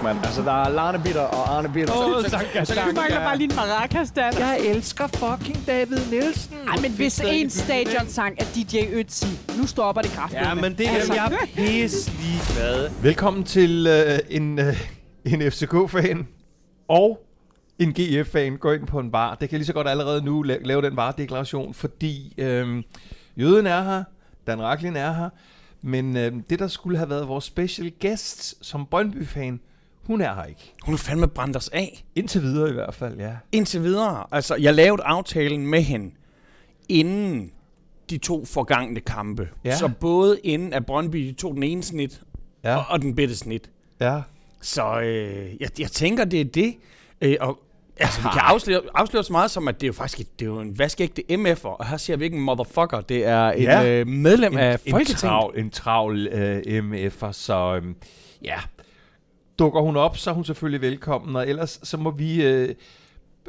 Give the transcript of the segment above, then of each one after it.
fuck, mand. Altså, der er Larne Bitter og Arne Bitter. Åh, Sanka, Så du mangler bare lige en maracas, Dan. Jeg elsker fucking David Nielsen. Ej, men hvis en stadionsang er DJ Ötzi, nu stopper det kraftigt. Ja, men det er Altså. jeg pisse ligeglad. Velkommen til øh, en, øh, en FCK-fan og en GF-fan går ind på en bar. Det kan jeg lige så godt allerede nu la- lave den varedeklaration, fordi øh, Jøden er her, Dan Raklin er her, men øh, det, der skulle have været vores special guest som Brøndby-fan, hun er her ikke. Hun er fandme brændt os af. Indtil videre i hvert fald, ja. Indtil videre. Altså, jeg lavede aftalen med hende, inden de to forgangne kampe. Ja. Så både inden at Brøndby de tog den ene snit, Ja, og, og den bitte snit. ja. Så øh, jeg, jeg tænker, det er det. Øh, og altså, vi kan afsløre, afsløre så meget som, at det er jo faktisk et- det er jo en vaskeægte MF'er, og her siger vi ikke en motherfucker, det er en Ja. øh, medlem af en, Folketinget. travl, en travl øh, MF'er, så øh, ja. Dukker hun op, så er hun selvfølgelig velkommen, og ellers så må vi øh,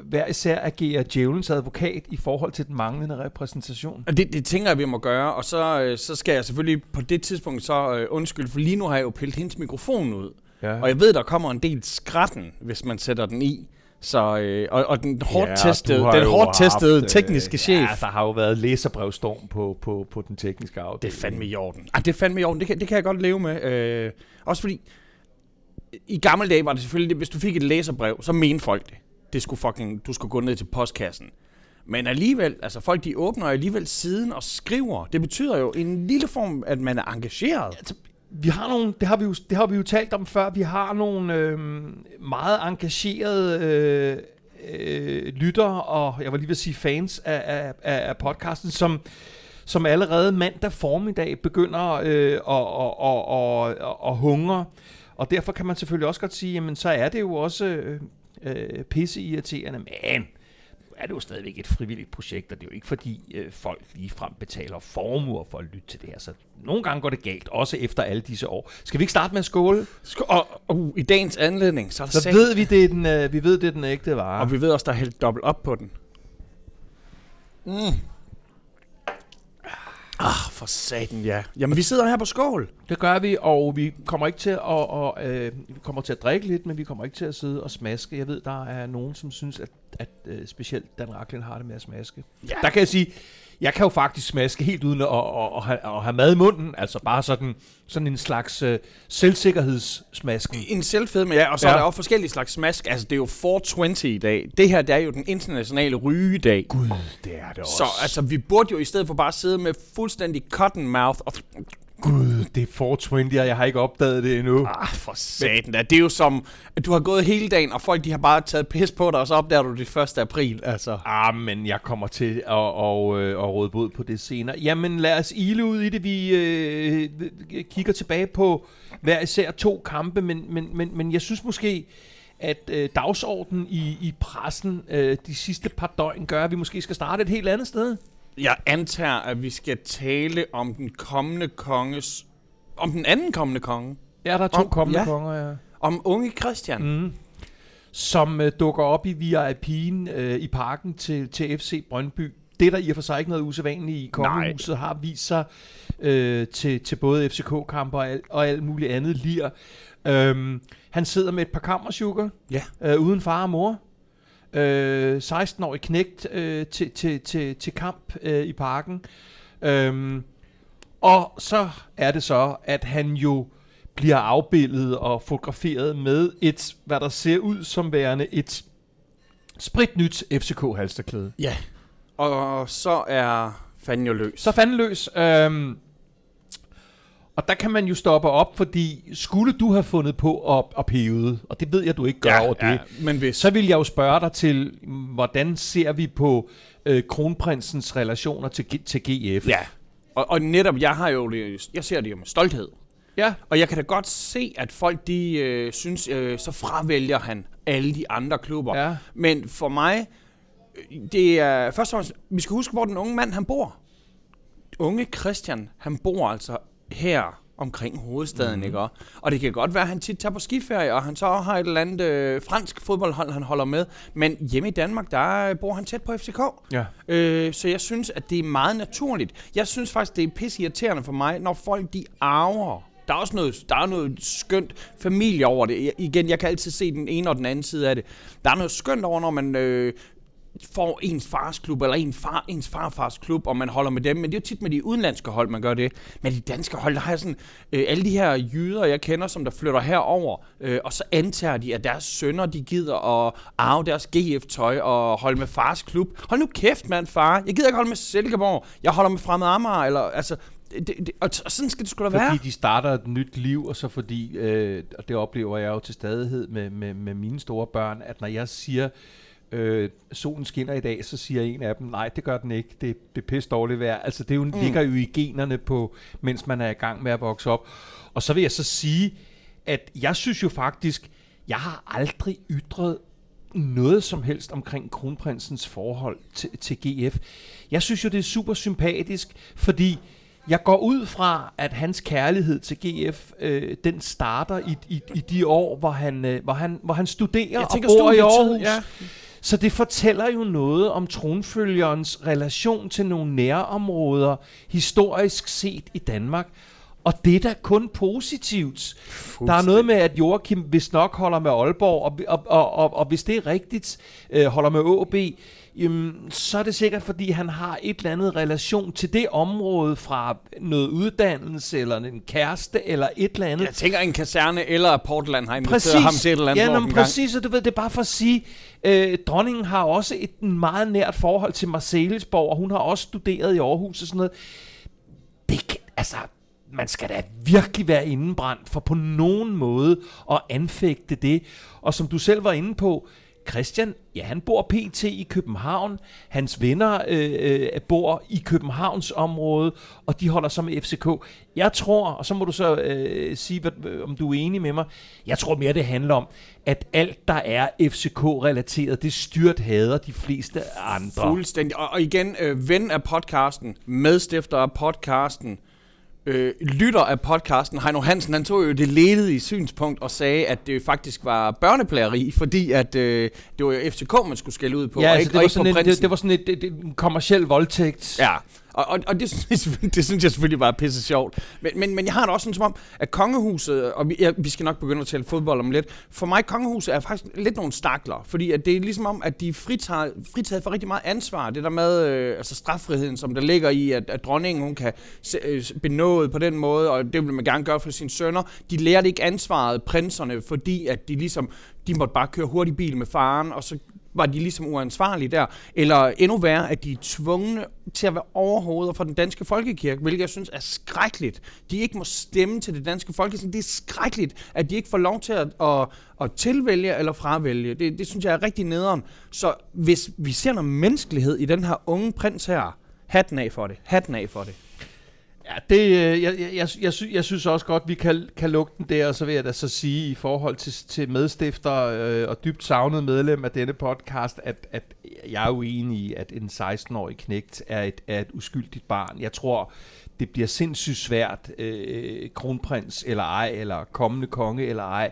hver især agere djævelens advokat i forhold til den manglende repræsentation. Og det, det tænker jeg, vi må gøre, og så, øh, så skal jeg selvfølgelig på det tidspunkt så øh, undskylde, for lige nu har jeg jo pillet hendes mikrofon ud. Ja. Og jeg ved, der kommer en del skratten, hvis man sætter den i. Så, øh, og, og den hårdt Ja, testede, du har den hårdt testede øh, tekniske chef. Ja, der har jo været læserbrevstorm på, på, på den tekniske afdeling. Det er fandme i orden. Ej, det er fandme i orden. Det kan, det kan jeg godt leve med. Øh, også fordi, i gamle dage var det selvfølgelig, det, hvis du fik et læserbrev, så mente folk det. Det skulle fucking, du skulle gå ned til postkassen. Men alligevel, altså folk de åbner alligevel siden og skriver. Det betyder jo en lille form, at man er engageret. Altså, vi har nogle, det har vi jo, det har vi jo talt om før, vi har nogle øh, meget engagerede øh, øh, lyttere, og jeg var lige ved at sige fans af, af, af, af podcasten, som, som allerede mandag formiddag begynder øh, at, at, at, at, at hungre. Og derfor kan man selvfølgelig også godt sige, jamen så er det jo også øh, øh, pisseirriterende, men er det jo stadigvæk et frivilligt projekt, og det er jo ikke fordi øh, folk ligefrem betaler formuer for at lytte til det her. Så nogle gange går det galt, også efter alle disse år. Skal vi ikke starte med at skåle? Sk- Og, uh, i dagens anledning, så er der Så sat- ved vi, det er den, øh, vi ved, det er den ægte vare. Og vi ved også, der er hældt dobbelt op på den. Mm. Ah, for satan, ja. Jamen, vi sidder her på skål. Det gør vi, og vi kommer ikke til at, og, øh, vi kommer til at drikke lidt, men vi kommer ikke til at sidde og smaske. Jeg ved, der er nogen, som synes, at, at øh, specielt Dan Raklin har det med at smaske. Ja. Der kan jeg sige, jeg kan jo faktisk smaske helt uden at, at, at, at, have, at have mad i munden. Altså bare sådan, sådan en slags øh, selvsikkerhedssmasken. En selvfedme, ja. Og så. Ja. er der også forskellige slags smask. Altså, det er jo 420 i dag. Det her, det er jo den internationale rygedag. Gud, det er det også. Så altså, vi burde jo i stedet for bare sidde med fuldstændig cotton mouth og... Gud, det er 420, og jeg har ikke opdaget det endnu. Ah, for satan da. Det er jo som, at du har gået hele dagen, og folk de har bare taget pis på dig, og så opdager du det 1. april. Altså. Ah, men jeg kommer til at, at, at, at råde bod på det senere. Jamen, lad os ile ud i det. Vi øh, kigger tilbage på hver især to kampe, men, men, men, men jeg synes måske, at øh, dagsordenen i, i pressen øh, de sidste par døgn gør, at vi måske skal starte et helt andet sted. Jeg antager, at vi skal tale om den kommende konges... Om den anden kommende konge. Ja, der er to Om- kommende ja. konger, ja. Om unge Christian. Mm. Som øh, dukker op i VIP'en øh, i parken til, til FC Brøndby. Det er der i og for sig ikke noget usædvanligt i. Kongehuset har vist sig øh, til, til både FCK-kamper og, al, og alt muligt andet lir. Øhm, han sidder med et par kammersugar Ja. øh, uden far og mor. Øh, 16-årig knægt øh, til, til, til, til kamp øh, i parken. Øhm, og så er det så, at han jo bliver afbildet og fotograferet med et, hvad der ser ud som værende et spritnyt FCK-halsterklæde. Ja. Og så er fanden jo løs. Så fanden løs. Øhm, og der kan man jo stoppe op, fordi skulle du have fundet på at, at pæve, og det ved jeg, du ikke gør over det, men hvis... så vil jeg jo spørge dig til, hvordan ser vi på øh, kronprinsens relationer til, G- til GF? Ja. Og, og netop, jeg har jo... Jeg ser det jo med stolthed. ja. Og jeg kan da godt se, at folk de øh, synes, øh, så fravælger han alle de andre klubber. Ja. Men for mig, øh, det er først og fremmest, vi skal huske, hvor den unge mand han bor. Unge Christian, han bor altså her omkring hovedstaden, mm. ikke? Og og det kan godt være, at han tit tager på skiferie, og han så har et eller andet øh, fransk fodboldhold, han holder med. Men hjemme i Danmark, der øh, bor han tæt på FCK. Ja. Øh, så jeg synes, at det er meget naturligt. Jeg synes faktisk, det er pisse irriterende for mig, når folk de arver Der er også noget, der er noget skønt familie over det. Jeg, igen, jeg kan altid se den ene og den anden side af det. Der er noget skønt over, når man øh, får ens fars klub, eller en far, ens farfars klub, og man holder med dem. Men det er jo tit med de udenlandske hold, man gør det. Men de danske hold, der har sådan, øh, alle de her jyder, jeg kender, som der flytter herover, øh, og så antager de, at deres sønner, de gider at arve deres GF-tøj og holde med fars klub. Hold nu kæft, mand, far. Jeg gider ikke holde med Silkeborg. Jeg holder med Fremad Amager, eller altså... Det, det, og, og sådan skal det sgu da være. Fordi de starter et nyt liv, og så fordi, øh, og det oplever jeg jo til stadighed med, med, med mine store børn, at når jeg siger, øh, solen skinner i dag, så siger en af dem, nej, det gør den ikke, det, det er pisse dårligt vejr. Altså det er jo, mm. ligger jo i generne på, mens man er i gang med at vokse op. Og så vil jeg så sige, at jeg synes jo faktisk, jeg har aldrig ytret noget som helst omkring kronprinsens forhold til, til GF. Jeg synes jo, det er super sympatisk, fordi jeg går ud fra, at hans kærlighed til GF, øh, den starter i, i, i de år, hvor han, øh, hvor han, hvor han studerer Jeg og tænker bor i Aarhus. ja. Så det fortæller jo noget om tronfølgerens relation til nogle nærområder, historisk set i Danmark. Og det er da kun positivt. Der er noget med, at Joachim hvis nok holder med Aalborg, og, og, og, og, og hvis det er rigtigt, øh, holder med AB, jamen, så er det sikkert, fordi han har et eller andet relation til det område fra noget uddannelse, eller en kæreste, eller et eller andet. Jeg tænker, en kaserne eller Portland har inviteret Præcis. ham til et eller andet ja, lort nå, en gang. præcis, og du ved, det er bare for at sige, øh, dronningen har også et meget nært forhold til Marcellesborg, og hun har også studeret i Aarhus og sådan noget. Det kan, altså, man skal da virkelig være indenbrændt for på nogen måde at anfægte det. Og som du selv var inde på, Christian, ja, han bor pt. i København. Hans venner øh, øh, bor i Københavns område, og de holder så med FCK. Jeg tror, og så må du så øh, sige, hvad, øh, om du er enig med mig, jeg tror mere, det handler om, at alt, der er FCK-relateret, det styrt hader de fleste andre. Fuldstændig. Og, og igen, øh, ven af podcasten, medstifter af podcasten, øh, lytter af podcasten, Heino Hansen, han tog jo det ledede i synspunkt og sagde, at det faktisk var børneplageri, fordi at øh, det var jo FCK, man skulle skælde ud på, Ja, og altså, ikke, det, og var ikke sådan på en, det, det var sådan et, et, et, en kommersiel voldtægt. Ja, og, og, og det, synes det synes jeg selvfølgelig bare er pisse sjovt. Men, men, men jeg har det også sådan som om, at kongehuset, og vi, ja, vi skal nok begynde at tale fodbold om lidt, for mig kongehuset er faktisk lidt nogle stakler, fordi at det er ligesom om, at de er fritaget, fritaget for rigtig meget ansvar. Det der med øh, altså straffriheden, som der ligger i, at, at dronningen hun kan se- øh, benåde på den måde, og det vil man gerne gøre for sine sønner. De lærte ikke ansvaret, prinserne, fordi at de ligesom, de måtte bare køre hurtig bil med faren, og så var de ligesom uansvarlige der. Eller endnu værre, at de er tvungne til at være overhoveder for den danske folkekirke, hvilket jeg synes er skrækkeligt. De ikke må stemme til det danske folkekirke. Det er skrækkeligt, at de ikke får lov til at, at, at tilvælge eller fravælge. Det, det synes jeg er rigtig nederen. Så hvis vi ser noget menneskelighed i den her unge prins her, hatten af for det. Hatten af for det. Ja, det, øh, jeg, jeg, jeg, jeg, sy, jeg synes også godt, vi kan, kan lukke den der, og så vil jeg da så sige i forhold til, til medstifter øh, og dybt savnet medlem af denne podcast, at, at jeg er uenig i, at en 16-årig knægt er et, er et uskyldigt barn. Jeg tror, det bliver sindssygt svært, øh, kronprins eller ej, eller kommende konge eller ej,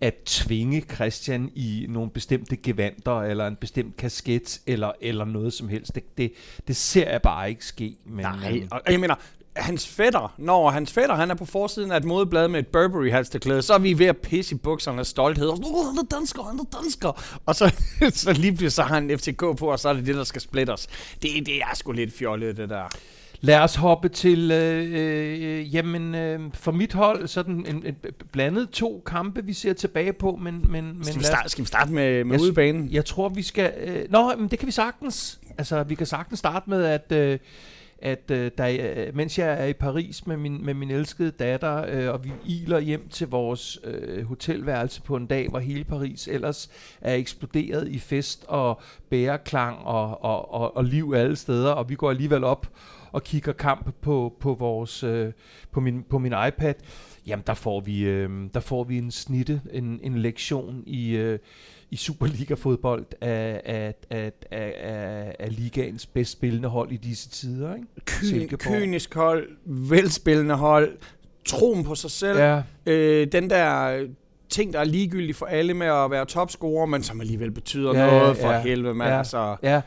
at tvinge Christian i nogle bestemte gevanter, eller en bestemt kasket, eller, eller noget som helst. Det, det, det ser jeg bare ikke ske. Men, Nej, øh, og jeg mener, hans fætter, når hans fætter, han er på forsiden af et modeblad med et Burberry halsterklæde, så er vi ved at pisse i bukserne af stolthed. Og "Åh, han er dansker, han er dansker. Og så, så lige pludselig så har han en FCK på, og så er det det, der skal splitte os. Det, det er sgu lidt fjollet, det der. Lad os hoppe til, øh, øh, jamen, øh, for mit hold, sådan en, en blandet to kampe, vi ser tilbage på, men, men, men Skal vi starte, skal vi starte med, med Jeg udebanen? Jeg tror, vi skal... Øh, nå, men det kan vi sagtens. Altså, vi kan sagtens starte med, at... Øh, at øh, der, øh, mens jeg er i Paris med min, med min elskede datter, øh, og vi iler hjem til vores øh, hotelværelse på en dag, hvor hele Paris ellers er eksploderet i fest og bæreklang og, og, og, og liv alle steder, og vi går alligevel op og kigger kamp på, på, vores, øh, på, min, på min iPad, jamen der får vi, øh, der får vi en snitte, en, en lektion i, øh, i Superliga-fodbold af, af, af, af, af, af ligaens bedst spillende hold i disse tider. Ikke? Kyn, kynisk hold, velspillende hold, troen på sig selv. Ja, Øh, den der ting, der er ligegyldige for alle med at være topscorer, men som alligevel betyder Ja, noget for ja, helvede, mand. ja. Altså, Ja,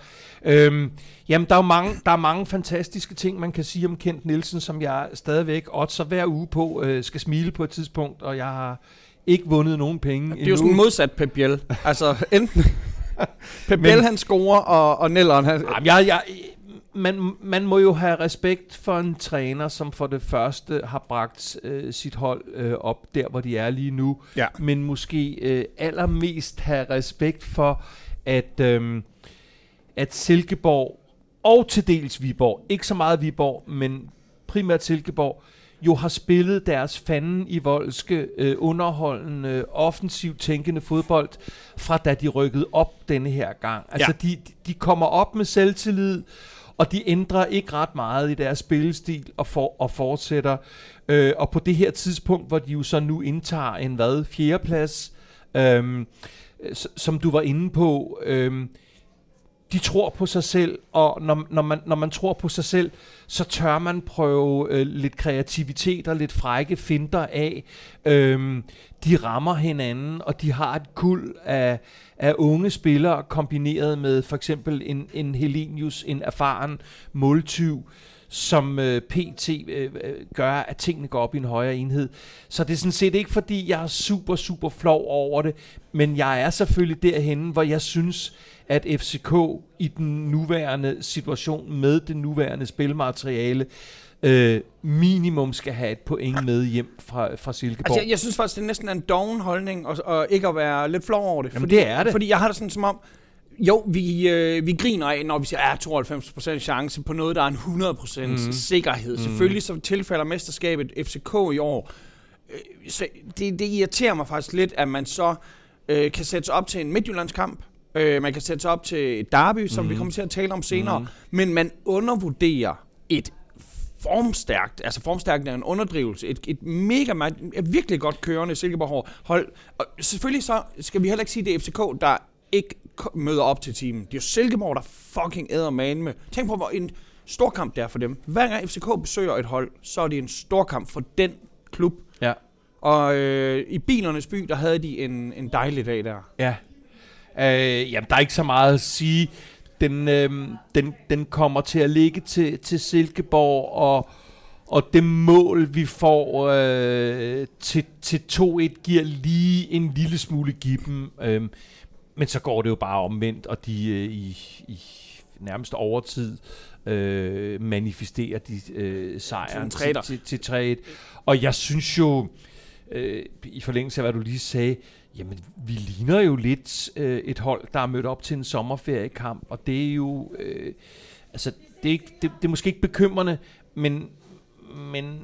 øhm, jamen der er, jo mange, der er mange fantastiske ting, man kan sige om Kent Nielsen, som jeg stadigvæk oddser hver uge på, øh, skal smile på et tidspunkt, og jeg har ikke vundet nogen penge det er jo sådan modsat Pep Biel. Altså, enten Pep Biel, han scorer, og, og Nelleren, han... Jamen, jeg, jeg, man, man må jo have respekt for en træner, som for det første har bragt øh, sit hold øh, op der, hvor de er lige nu. Ja. Men måske øh, allermest have respekt for, at, øh, at Silkeborg og til dels Viborg, ikke så meget Viborg, men primært Silkeborg, jo har spillet deres fanden i voldske, øh, underholdende, offensivt tænkende fodbold, fra da de rykkede op denne her gang. Altså, Ja. de, de kommer op med selvtillid, og de ændrer ikke ret meget i deres spillestil og, for, og fortsætter. Øh, og på det her tidspunkt, hvor de jo så nu indtager en hvad, fjerdeplads, s- som du var inde på, øhm, de tror på sig selv, og når, når, man, når man tror på sig selv, så tør man prøve øh, lidt kreativitet og lidt frække finter af. Øhm, de rammer hinanden, og de har et kul af, af unge spillere, kombineret med for eksempel en, en Helenius, en erfaren måltyv, som øh, PT øh, øh, gør, at tingene går op i en højere enhed. Så det er sådan set ikke, fordi jeg er super, super flov over det, men jeg er selvfølgelig derhenne, hvor jeg synes, at FCK i den nuværende situation med det nuværende spilmateriale øh, minimum skal have et point med hjem fra, fra Silkeborg. Altså, jeg, jeg synes faktisk, det er næsten en doven holdning, og, og ikke at være lidt flov over det. Jamen, det er det. Fordi jeg har det sådan som om, jo, vi, øh, vi griner af, når vi siger, at 92% chance på noget, der er en 100% Mhm. mm. sikkerhed. Mm. Selvfølgelig så tilfælder mesterskabet FCK i år. Øh, så det, det irriterer mig faktisk lidt, at man så øh, kan sætte sig op til en Midtjyllandskamp. Øh, man kan sætte sig op til et derby, som mm. vi kommer til at tale om senere. Mm. Men man undervurderer et formstærkt, altså formstærkt er en underdrivelse, et, et mega, virkelig godt kørende Silkeborg hold. Og selvfølgelig så skal vi heller ikke sige, at det er FCK, der ikke møder op til teamen. Det er jo Silkeborg, der fucking æder man med. Tænk på, hvor en stor kamp det er for dem. Hver gang FCK besøger et hold, så er det en stor kamp for den klub. Ja. Og øh, i bilernes by, der havde de en, en dejlig dag der. Ja. Øh, jamen, der er ikke så meget at sige. Den, øh, den, den kommer til at ligge til, til Silkeborg, og, og det mål, vi får øh, til, til 2-1, giver lige en lille smule gippen. Øh, men så går det jo bare omvendt, og de øh, i, i nærmest overtid øh, manifesterer de øh, sejren Til til, til, til 3-1. Og jeg synes jo, øh, i forlængelse af hvad du lige sagde, jamen vi ligner jo lidt øh, et hold, der er mødt op til en sommerferiekamp, og det er jo, øh, altså det er, ikke, det, det er måske ikke bekymrende, men, men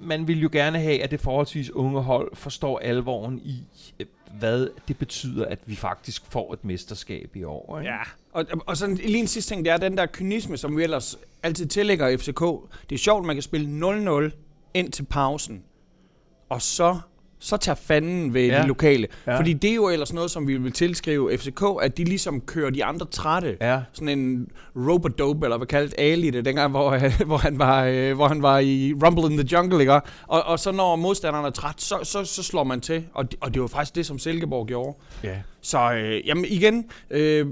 man vil jo gerne have, at det forholdsvis unge hold forstår alvoren i, øh, hvad det betyder, at vi faktisk får et mesterskab i år. Ikke? Ja, og, og sådan lige en sidste ting, det er den der kynisme, som vi ellers altid tillægger FCK. Det er sjovt, man kan spille 0-0 ind til pausen, og så, så tager fanden ved Ja. de lokale. Ja. Fordi det er jo ellers noget, som vi vil tilskrive FCK, at de ligesom kører de andre trætte. Ja. Sådan en robodope, eller hvad kaldt Ali det, dengang, hvor, hvor, han var, øh, hvor han var i Rumble in the Jungle, ikke? Og, og så når modstanderen er træt, så, så, så slår man til. Og, det- og det var faktisk det, som Silkeborg gjorde. ja. Så øh, jamen igen, øh,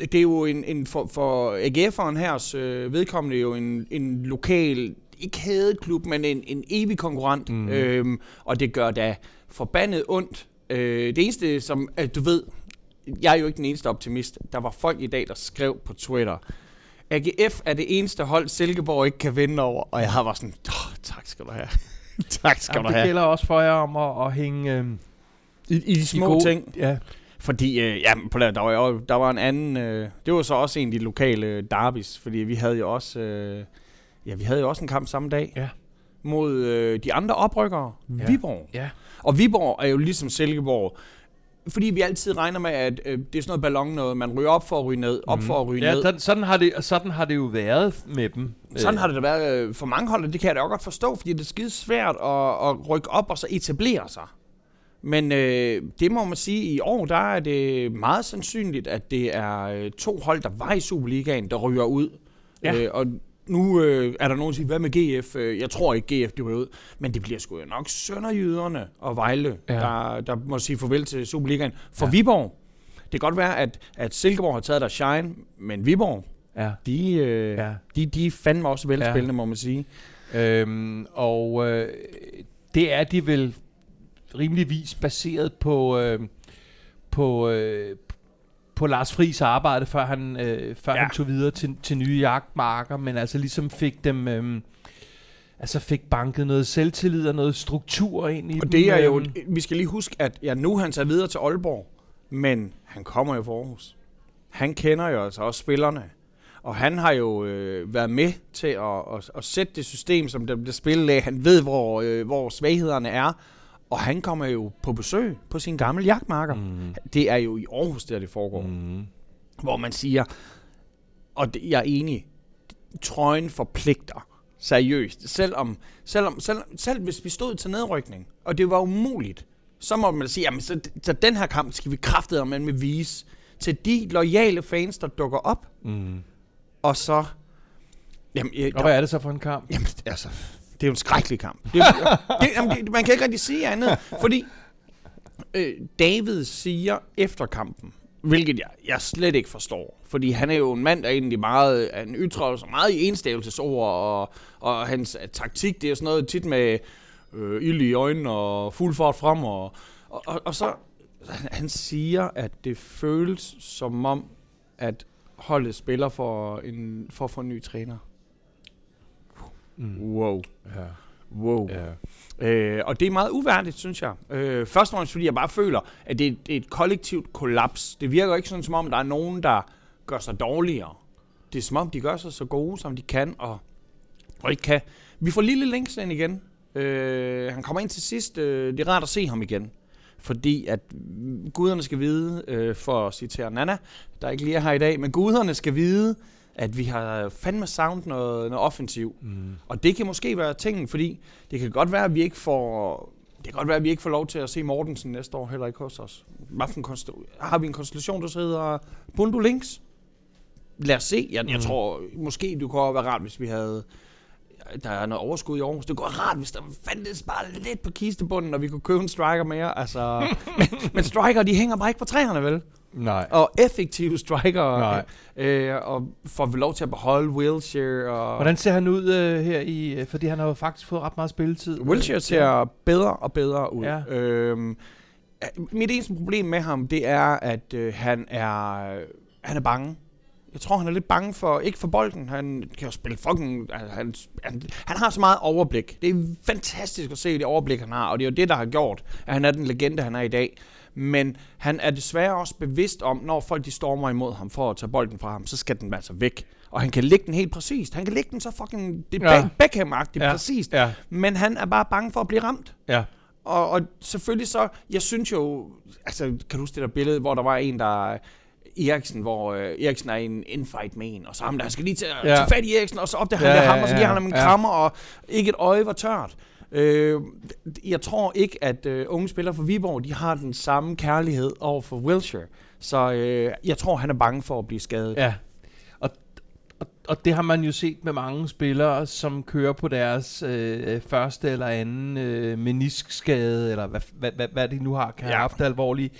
det er jo en, en for, for AGF'eren her øh, vedkommende jo en, en lokal, ikke hadet klub, men en, en evig konkurrent. Mm. Øhm, og det gør da forbandet ondt. Øh, det eneste, som at du ved, jeg er jo ikke den eneste optimist. Der var folk i dag, der skrev på Twitter, AGF er det eneste hold, Silkeborg ikke kan vinde over. Og jeg har bare sådan, oh, tak skal du have. tak skal Jamen, du det have. gælder også for jer om at, at hænge øh, I, I de små gode ting. Ja. Fordi, øh, ja, på der, der, var, jo- der var en anden, øh, det var så også en af de lokale øh, derbys, fordi vi havde jo også, øh, ja, vi havde jo også en kamp samme dag. Ja. Mod øh, de andre oprykkere, Ja. ja. Viborg. Ja. Og Viborg er jo ligesom Silkeborg, fordi vi altid regner med, at øh, det er sådan noget ballon noget, man ryger op for at ryge ned, op Mhm. for at ryge Ja, ned. sådan, sådan, har det, sådan har det jo været med dem. Sådan har det da været øh, for mange hold, og det kan jeg da også godt forstå, fordi det er skide svært at, at rykke op og så etablere sig. Men øh, det må man sige, i år der er det meget sandsynligt, at det er øh, to hold, der var i Superligaen, der ryger ud. Ja. Øh, og nu øh, er der nogen, der siger, hvad med GF? Øh, Jeg tror ikke, GF bliver ud. Men det bliver sgu nok Sønderjyderne og Vejle, Ja. der, der må sige farvel til Superligaen. For Ja. Viborg, det kan godt være, at, at Silkeborg har taget der shine, men Viborg, Ja. de, øh, ja. de, de er fandme også velspillende, ja. må man sige. Øhm, og øh, det er de vel rimeligvis baseret på øh, på øh, på Lars Friis arbejde, før han øh, før ja. Han tog videre til, til nye jagtmarker, men altså ligesom fik dem øh, altså fik banket noget selvtillid og noget struktur ind i Og det er jo, øhm. vi skal lige huske, at ja, nu han tager videre til Aalborg, men han kommer jo fra Aarhus. Han kender jo altså også spillerne. Og han har jo øh, været med til at, at, at sætte det system, som der bliver spillet af. Han ved, hvor, øh, hvor svaghederne er. Og han kommer jo på besøg på sin gamle jagtmarker. Mm. Det er jo i Aarhus, der det foregår. Mm. Hvor man siger, og det, jeg er enig, trøjen forpligter seriøst. Selvom, selvom, selv, selv hvis vi stod til nedrykning, og det var umuligt, så må man sige, jamen så, så den her kamp skal vi kraftedeme med, med vise til de loyale fans, der dukker op, mm. og så... Jamen, øh, Og der, hvad er det så for en kamp? jamen altså, det er jo en skrækkelig kamp. Det, det, jamen, det, man kan ikke rigtig sige andet, fordi øh, David siger efter kampen, hvilket jeg, jeg slet ikke forstår, fordi han er jo en mand, der egentlig meget, han ytrer sig meget i enstavelsesord, og, og hans øh, taktik, det er sådan noget tit med øh, ild i øjnene og fuld fart frem, og, og, og, og så han, han siger, at det føles som om, at holdet spiller for, en, for at få en ny træner. Mm. Wow. Ja. Wow. Ja. Øh, og det er meget uværdigt, synes jeg. Øh, først og fremmest, fordi jeg bare føler, at det er, det er et kollektivt kollaps. Det virker ikke sådan, som om der er nogen, der gør sig dårligere. Det er som om, de gør sig så gode, som de kan, og, og ikke kan. Vi får lille links ind igen. Øh, han kommer ind til sidst. Øh, det er rart at se ham igen. Fordi at guderne skal vide, øh, for at citere Nana, der ikke lige er her i dag, men guderne skal vide, at vi har fandme sound noget, noget offensiv. Mm. Og det kan måske være tingen, fordi det kan godt være, at vi ikke får... Det kan godt være, at vi ikke får lov til at se Mortensen næste år, heller ikke hos os. Hvad for en konstel- har vi en konstellation, der hedder Bundu Links? Lad os se. Jeg, jeg Mm. tror, måske det kunne være rart, hvis vi havde... Der er noget overskud i Aarhus. Det kunne være rart, hvis der fandtes bare lidt på kistebunden, og vi kunne købe en striker mere. Altså, men, men striker, de hænger bare ikke på træerne, vel? Nej. Og effektive striker. Nej. Øh, og får vi lov til at beholde Wilshire. Og Hvordan ser han ud øh, her i... øh, Fordi han har jo faktisk fået ret meget spilletid. Wilshere ser bedre og bedre ud. Ja. Øhm, mit eneste problem med ham, det er, at øh, han er han er bange. Jeg tror, han er lidt bange for, ikke for bolden, han kan jo spille fucking, altså, han, han, han har så meget overblik. Det er fantastisk at se det overblik, han har, og det er jo det, der har gjort, at han er den legende, han er i dag. Men han er desværre også bevidst om, når folk de stormer imod ham for at tage bolden fra ham, så skal den altså væk. Og han kan lægge den helt præcist. Han kan lægge den så fucking, det Ja. ja. Beckham-agtigt Ja. præcist. Ja, Men han er bare bange for at blive ramt. ja. Og, og selvfølgelig så, jeg synes jo, altså kan du huske det der billede, hvor der var en, der, Eriksen, hvor øh, Eriksen er i en infight med en, og så ham der, skal lige tage, Ja. ja. tage fat i Eriksen, og så opdager Ja, han ja, ham, og så ja, giver han ham en ja. krammer, og ikke et øje var tørt. Øh, jeg tror ikke, at øh, unge spillere fra Viborg, de har den samme kærlighed over for Wilshire. Så øh, jeg tror, han er bange for at blive skadet. Ja. Og, og, og det har man jo set med mange spillere, som kører på deres øh, første eller anden øh, meniskskade, eller hvad, hvad, hvad, hvad de nu har, kan have Ja. haft alvorligt.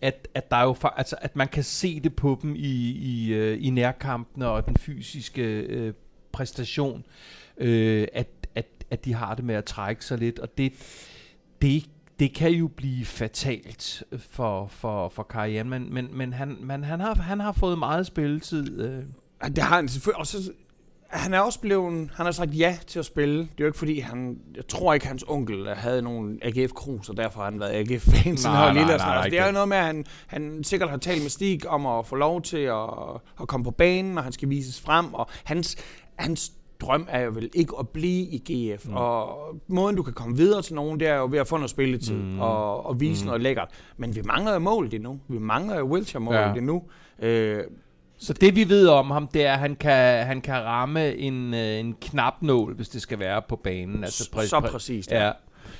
At, at, der er jo, altså, at man kan se det på dem i, i, øh, i nærkampene og den fysiske øh, præstation, øh, at, at, de har det med at trække sig lidt. Og det, det, det kan jo blive fatalt for, for, for karrieren, men, men, men, han, men han, har, han har fået meget spilletid. Øh. Det har han selvfølgelig. Og så, han er også blevet, han har sagt ja til at spille. Det er jo ikke fordi, han, jeg tror ikke, hans onkel havde nogen AGF Krus, og derfor har han været AGF-fan siden Nej, han var nej, lille. nej. Altså, ikke det er jo noget med, at han, han sikkert har talt med Stig om at få lov til at, at komme på banen, og han skal vises frem. Og hans, hans drøm er jo vel ikke at blive i GF. Mm. Og måden, du kan komme videre til nogen, det er jo ved at få noget spilletid Mm. og, og vise Mm. noget lækkert. Men vi mangler jo målet endnu. Vi mangler jo Wiltshire-målet Ja. ja. endnu. Øh, Så det vi ved om ham, det er, at han kan, han kan ramme en, øh, en knapnål, hvis det skal være på banen. altså, så præcist. Ja.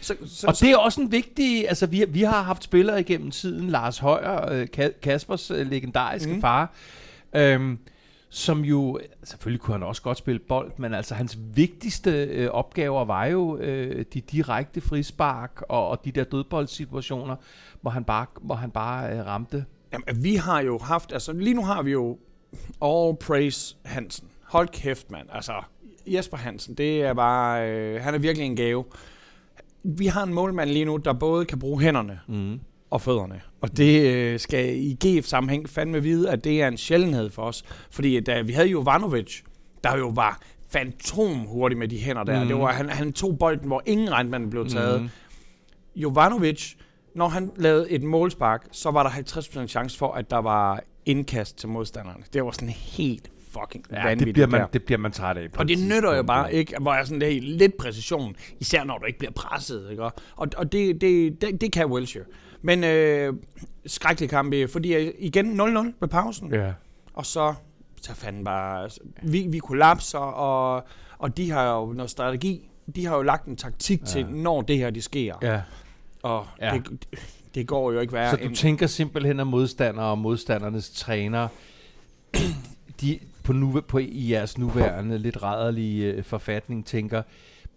Så, så, Og det er også en vigtig, altså vi, vi har haft spillere igennem tiden, Lars Højer, øh, Ka- Kaspers øh, legendariske mm. Far, øhm, som jo, selvfølgelig kunne han også godt spille bold, men altså hans vigtigste øh, opgaver var jo øh, de direkte frispark og, og de der dødboldsituationer, hvor han bare, hvor han bare øh, ramte. Jamen, vi har jo haft, altså lige nu har vi jo all praise Hansen. Hold kæft, mand. Altså, Jesper Hansen, det er bare, øh, han er virkelig en gave. Vi har en målmand lige nu, der både kan bruge hænderne Mm. og fødderne. Og det øh, skal i GF-sammenhæng fandme vide, at det er en sjældenhed for os. Fordi da vi havde Jovanovic, der jo var fantom hurtigt med de hænder der. Mm. Det var, han, han tog bolden, hvor ingen regnmand blev taget. Mm. Jovanovic, når han lavede et målspark, så var der 50% chance for, at der var indkast til modstanderne. Det var sådan helt fucking Ja, vanvittigt. det bliver, man, der. det bliver man træt af. på Og et det nytter jo bare ikke, hvor jeg sådan der lidt præcision, især når du ikke bliver presset, ikke? Og, og det, det, det, det kan Wilshere. Men øh, skrækkelig kamp, øh, fordi øh, igen 0-0 ved pausen, Ja. og så, så fanden bare, vi, vi kollapser, og, og de har jo noget strategi, de har jo lagt en taktik ja. til, når det her det sker, ja. og Ja. det, det går jo ikke værre Så du tænker simpelthen, at modstandere og modstandernes træner, de på, nu, på i jeres nuværende lidt rædderlige øh, forfatning tænker,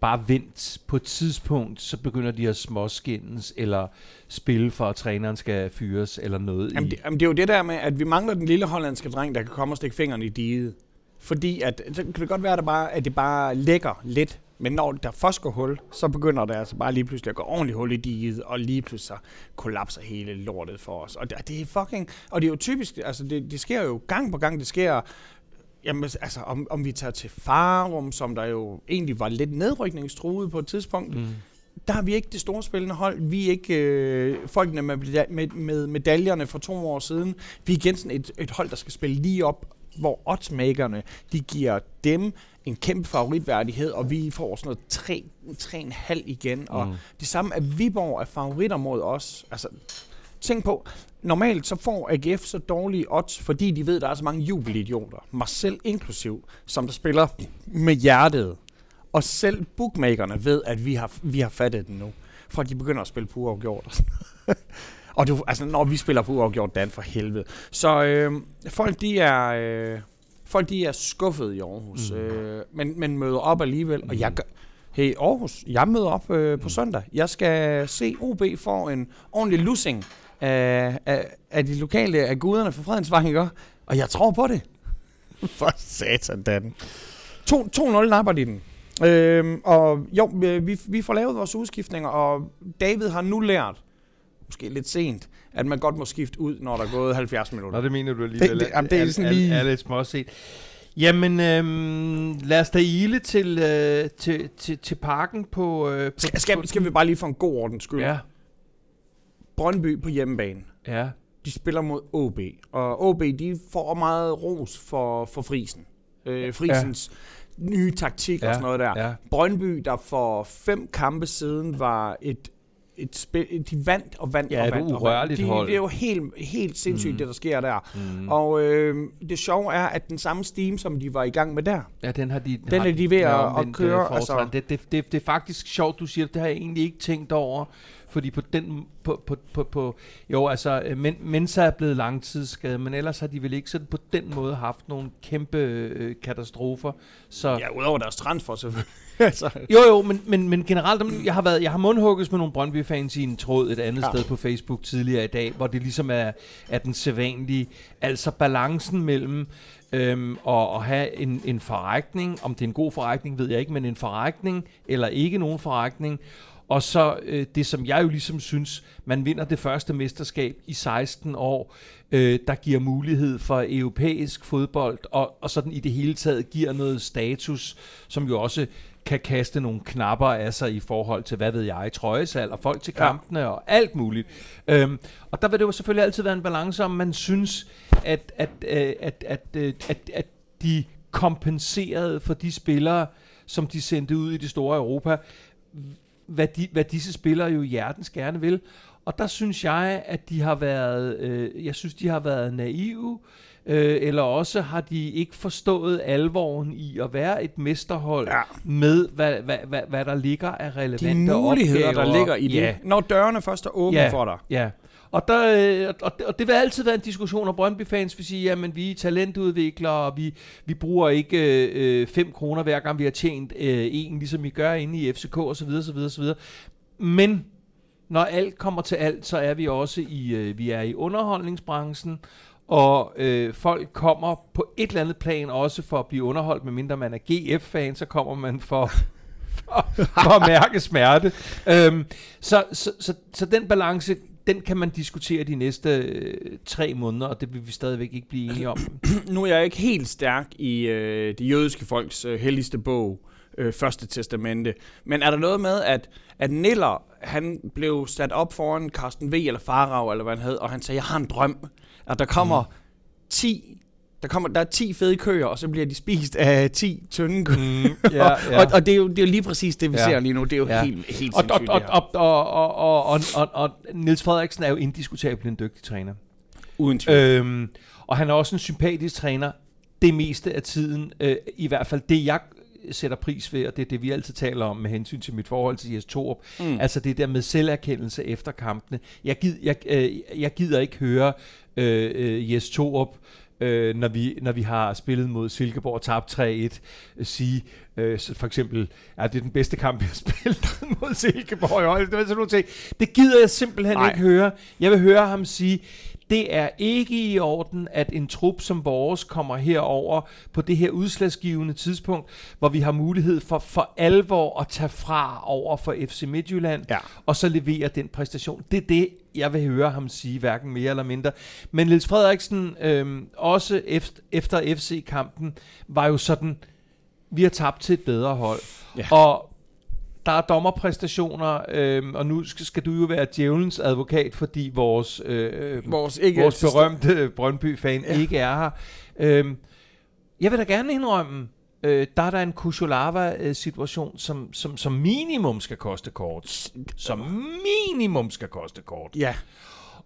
bare vent på et tidspunkt, så begynder de at småskændes, eller spille for, at træneren skal fyres, eller noget Jamen i... det, jamen det er jo det der med, at vi mangler den lille hollandske dreng, der kan komme og stikke fingeren i diget. Fordi at, så kan det godt være, at det bare, at det bare lægger lidt. Men når der først går hul, så begynder der altså bare lige pludselig at gå ordentligt hul i diget, og lige pludselig så kollapser hele lortet for os. Og det, det er fucking... Og det er jo typisk, altså det, det sker jo gang på gang, det sker... Jamen, altså, om, om vi tager til Farum, som der jo egentlig var lidt nedrykningstruet på et tidspunkt, Mm. der har vi ikke det store spillende hold. Vi er ikke øh, folkene med, med, med medaljerne for to år siden. Vi er igen sådan et, et hold, der skal spille lige op, hvor oddsmakerne, de giver dem en kæmpe favoritværdighed, og vi får sådan noget 3, 3,5 igen. Og Mm. det samme, at Viborg er favoritter mod os. Altså, tænk på, normalt så får AGF så dårlige odds, fordi de ved, at der er så mange jubelidioter, mig selv inklusiv, som der spiller med hjertet. Og selv bookmakerne ved, at vi har, vi har fattet den nu. For de begynder at spille på uafgjort. og du, altså, når vi spiller på uafgjort, Dan for helvede. Så øh, folk, de er... Øh, folk, de er skuffet i Aarhus. Mm. Mm. Øh, men, men møder op alligevel. Og jeg Mm. gør, Hey Aarhus, jeg møder op øh, på søndag. Jeg skal se OB få en ordentlig lussing af, af, af de lokale af guderne for Fredensvang, ikke? Og jeg tror på det. for satan, Dan. 2 2-0 napper de den. Øhm, og jo, øh, vi, vi får lavet vores udskiftninger, og David har nu lært, måske lidt sent, at man godt må skifte ud, når der er gået 70 minutter. Nå, det mener du alligevel. Det- det- jamen, det er sådan lige- Er, er lidt småset. Jamen, øhm, lad os da ile til, øh, til, til, til parken på... Øh, på Skal, skal, skal vi bare lige for en god ordens skyld. Ja, Brøndby på hjemmebane. ja. de spiller mod OB, og OB de får meget ros for, for Frisen. Øh, Frisens ja. nye taktik ja. og sådan noget der. Ja. Brøndby, der for fem kampe siden var et, et spil, de vandt og vandt Ja, og et vandt. og urørligt vandt. De, hold. Det er jo helt, helt sindssygt, Mm. det der sker der. Mm. Og øh, det sjove er, at den samme steam, som de var i gang med der, Ja, den har de, Den har er de ved at- at omvendt, køre, øh, fortræd. altså. det, det, det, det er faktisk sjovt, du siger, det har jeg egentlig ikke tænkt over. Fordi på den, på, på, på, på jo altså, øh, men, Mensa er blevet langtidsskadet, men ellers har de vel ikke sådan på den måde haft nogle kæmpe øh, katastrofer. Så, ja, udover deres transfer selvfølgelig. altså, Jo, jo, men, men, men generelt, jeg har, været, jeg har mundhugget med nogle Brøndby-fans i en tråd et andet ja. Sted på Facebook tidligere i dag, hvor det ligesom er, er den sædvanlige, altså balancen mellem øhm, at, at have en, en forretning, om det er en god forretning, ved jeg ikke, men en forretning eller ikke nogen forretning, og så øh, det, som jeg jo ligesom synes, man vinder det første mesterskab i 16 år, øh, der giver mulighed for europæisk fodbold, og, og sådan i det hele taget giver noget status, som jo også kan kaste nogle knapper af sig i forhold til, hvad ved jeg, trøjesal og folk til Ja. kampene og alt muligt. Øhm, og der vil det jo selvfølgelig altid være en balance, om man synes, at, at, øh, at, at, øh, at, at de kompenserede for de spillere, som de sendte ud i det store Europa, hvad, de, hvad disse spillere jo hjertens gerne vil. Og der synes jeg, at de har været, øh, jeg synes, de har været naive, øh, eller også har de ikke forstået alvoren i at være et mesterhold Ja. med, hvad, hvad, hvad, hvad der ligger af relevante de muligheder, opgaver. der ligger i det. Ja, Når dørene først er åbne Ja. for dig. Ja, og, der, øh, og, det, og det vil altid være en diskussion, og Brøndby-fans vil sige, jamen vi er talentudviklere, og vi, vi bruger ikke 5 øh, øh kroner hver gang vi har tjent øh, en, ligesom vi gør inde i FCK osv. osv., osv. Men når alt kommer til alt, så er vi også i, øh, vi er i underholdningsbranchen, og øh, folk kommer på et eller andet plan også for at blive underholdt, medmindre man er GF-fan, så kommer man for, for, for at mærke smerte. Øhm, så, så, så, så den balance, den kan man diskutere de næste øh, tre måneder, og det vil vi stadigvæk ikke blive enige om. nu er jeg ikke helt stærk i øh, det jødiske folks øh, helligste bog, øh, Første Testamente. Men er der noget med, at, at Niller, han blev sat op foran Carsten V. eller Farag, eller hvad han hed, og han sagde, jeg har en drøm, at der kommer mm. 10 der, kommer, der er 10 fede køer, og så bliver de spist af 10 tynde køer. Mm, ja, ja. og, og det, er jo, det er jo lige præcis det, vi ja. ser lige nu. Det er jo ja. helt, helt og, sindssygt. Og, og, og, og, og, og, og, og Niels Frederiksen er jo indiskutabelt en dygtig træner. Uden tvivl. Øhm, og han er også en sympatisk træner det meste af tiden. Øh, I hvert fald det, jeg sætter pris ved, og det er det, vi altid taler om med hensyn til mit forhold til Jes Torup. Mm. Altså det der med selverkendelse efter kampene. Jeg, gid, jeg, øh, jeg gider ikke høre øh, øh, Jes Torup øh, når, vi, når vi har spillet mod Silkeborg og tabt 3-1, øh, sige, øh, for eksempel, ja, det er den bedste kamp, jeg har spillet mod Silkeborg i øjeblikket. Det, det gider jeg simpelthen Nej. ikke høre. Jeg vil høre ham sige, det er ikke i orden, at en trup som vores kommer herover på det her udslagsgivende tidspunkt, hvor vi har mulighed for for alvor at tage fra over for FC Midtjylland, ja. og så levere den præstation. Det er det, jeg vil høre ham sige, hverken mere eller mindre. Men Niels Frederiksen, øhm, også efter, efter FC-kampen, var jo sådan, vi har tabt til et bedre hold. Ja. Og der er dommerpræstationer, øh, og nu skal, skal du jo være djævelens advokat, fordi vores, øh, vores, ikke vores berømte Brøndby-fan ja. ikke er her. Øh, jeg vil da gerne indrømme, øh, der er der en Kusolava-situation, som, som, som minimum skal koste kort. Som minimum skal koste kort. Ja.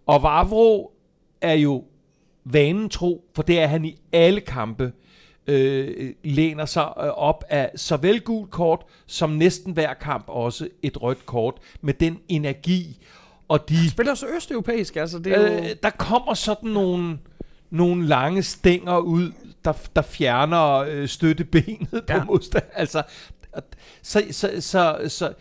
Og Vavro er jo vanen tro, for det er han i alle kampe øh, læner sig øh, op af såvel gul kort, som næsten hver kamp også et rødt kort, med den energi. Og de spiller så østeuropæisk, altså det er øh, jo... Der kommer sådan nogle, nogle lange stænger ud, der, der fjerner øh, støttebenet ja. på modstand. Altså, så, så, så, så, så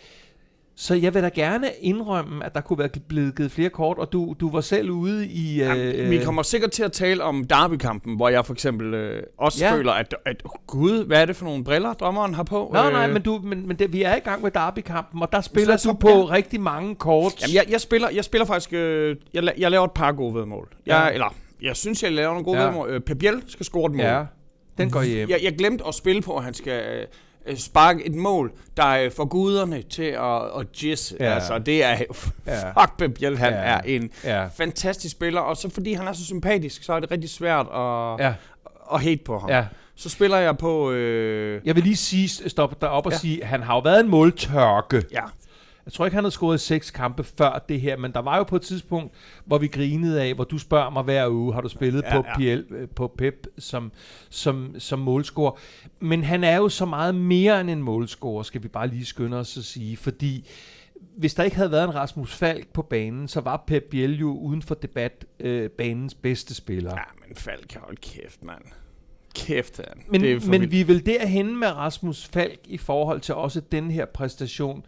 jeg vil da gerne indrømme, at der kunne være blevet givet flere kort, og du, du var selv ude i... Øh, vi kommer sikkert til at tale om derbykampen, hvor jeg for eksempel øh, også ja. føler, at, at gud, hvad er det for nogle briller, dommeren har på? Nej, øh, nej, men, du, men, men det, vi er i gang med derbykampen, og der spiller du på ja. rigtig mange kort. Jamen, jeg, jeg, spiller, jeg spiller faktisk... Øh, jeg, jeg laver et par gode vedmål. Jeg, ja. Eller, jeg synes, jeg laver nogle gode ja. vedmål. Øh, Pep Biel skal score et mål. Ja, den går hjem. Jeg, jeg glemte at spille på, at han skal... Øh, Øh, sparke et mål, der er for guderne til at, at jizz. Ja. Altså, det er... Ja. Fuck, Pep Biel, han ja. er en ja. fantastisk spiller, og så fordi han er så sympatisk, så er det rigtig svært at, ja. at hate på ham. Ja. Så spiller jeg på... Øh... Jeg vil lige sige, stop op og ja. sige, han har jo været en måltørke. Ja. Jeg tror ikke, han havde scoret seks kampe før det her, men der var jo på et tidspunkt, hvor vi grinede af, hvor du spørger mig hver uge, har du spillet ja, på, ja. PL, øh, på Pep som, som, som målscorer. Men han er jo så meget mere end en målscorer, skal vi bare lige skynde os at sige, fordi hvis der ikke havde været en Rasmus Falk på banen, så var Pep Biel jo uden for debat øh, banens bedste spiller. Ja, men Falk kan holde kæft, mand. Kæft, han. Men, men vi vil derhen med Rasmus Falk i forhold til også den her præstation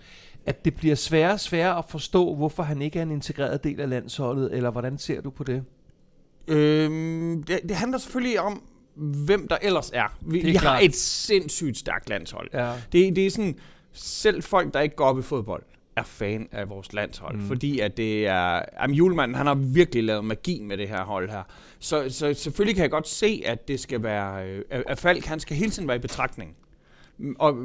at det bliver sværere og sværere at forstå, hvorfor han ikke er en integreret del af landsholdet, eller hvordan ser du på det? Øhm, det, det handler selvfølgelig om, hvem der ellers er. Vi, er vi har et sindssygt stærkt landshold. Ja. Det, det er sådan, selv folk, der ikke går op i fodbold, er fan af vores landshold, mm. fordi at det er... Jamen, Julemand, han har virkelig lavet magi med det her hold her. Så, så selvfølgelig kan jeg godt se, at det skal være... Øh, at Falk, han skal hele tiden være i betragtning. Og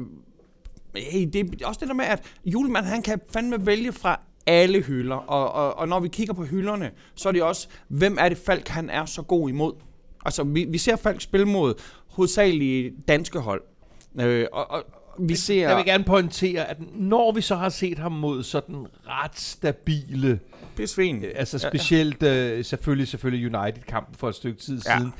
hey, det er også det der med, at julemand, han kan fandme vælge fra alle hylder. Og, og, og når vi kigger på hylderne, så er det også, hvem er det Falk, han er så god imod? Altså, vi, vi ser Falk spille mod hovedsageligt danske hold. Øh, og, og, vi ser... Jeg vil gerne pointere, at når vi så har set ham mod sådan ret stabile... Besvin. Altså specielt, ja. uh, selvfølgelig, selvfølgelig United-kampen for et stykke tid ja. siden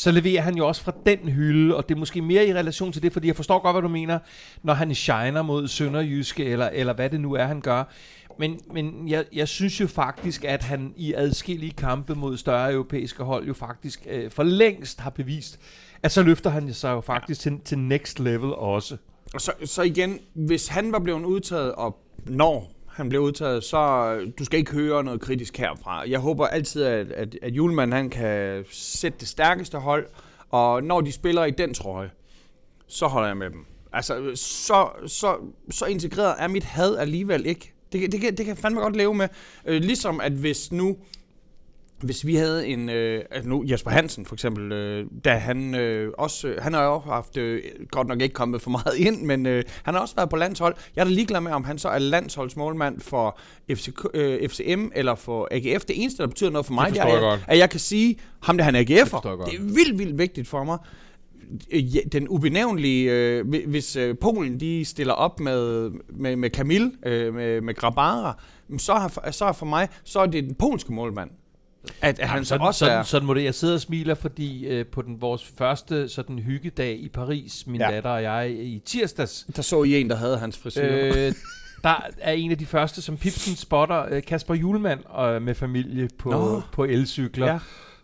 så leverer han jo også fra den hylde, og det er måske mere i relation til det, fordi jeg forstår godt, hvad du mener, når han shiner mod Sønderjyske, eller, eller hvad det nu er, han gør. Men, men jeg, jeg synes jo faktisk, at han i adskillige kampe mod større europæiske hold jo faktisk øh, for længst har bevist, at så løfter han sig jo faktisk ja. til, til next level også. Og så, så igen, hvis han var blevet udtaget, og når han bliver udtaget, så øh, du skal ikke høre noget kritisk herfra. Jeg håber altid, at, at, at Julemand han kan sætte det stærkeste hold, og når de spiller i den trøje, så holder jeg med dem. Altså, så, så, så integreret er mit had alligevel ikke. Det, det, kan, det kan jeg fandme godt leve med. Øh, ligesom at hvis nu, hvis vi havde en, øh, altså nu Jesper Hansen for eksempel, øh, da han øh, også, øh, han har jo haft, øh, godt nok ikke kommet for meget ind, men øh, han har også været på landshold. Jeg er da ligeglad med, om han så er landsholdsmålmand for FCK, øh, FCM eller for AGF. Det eneste, der betyder noget for mig, det, forstår er, jeg at, jeg kan sige, ham der han er AGF'er. godt. Det er vildt, vildt vigtigt for mig. Den ubenævnlige, øh, hvi- hvis øh, Polen de stiller op med, med, med Kamil, øh, med, med Grabara, så er, så er for mig, så er det den polske målmand. At, at han så sådan, også sådan, er... sådan må det. Jeg sidder og smiler, fordi øh, på den vores første sådan hyggedag i Paris, min Ja. datter og jeg, i tirsdags, Der så I en, der havde hans frisyr. Øh, øh, der er en af de første, som Pipsen spotter, øh, Kasper Julemand øh, med familie på, Nå. på elcykler.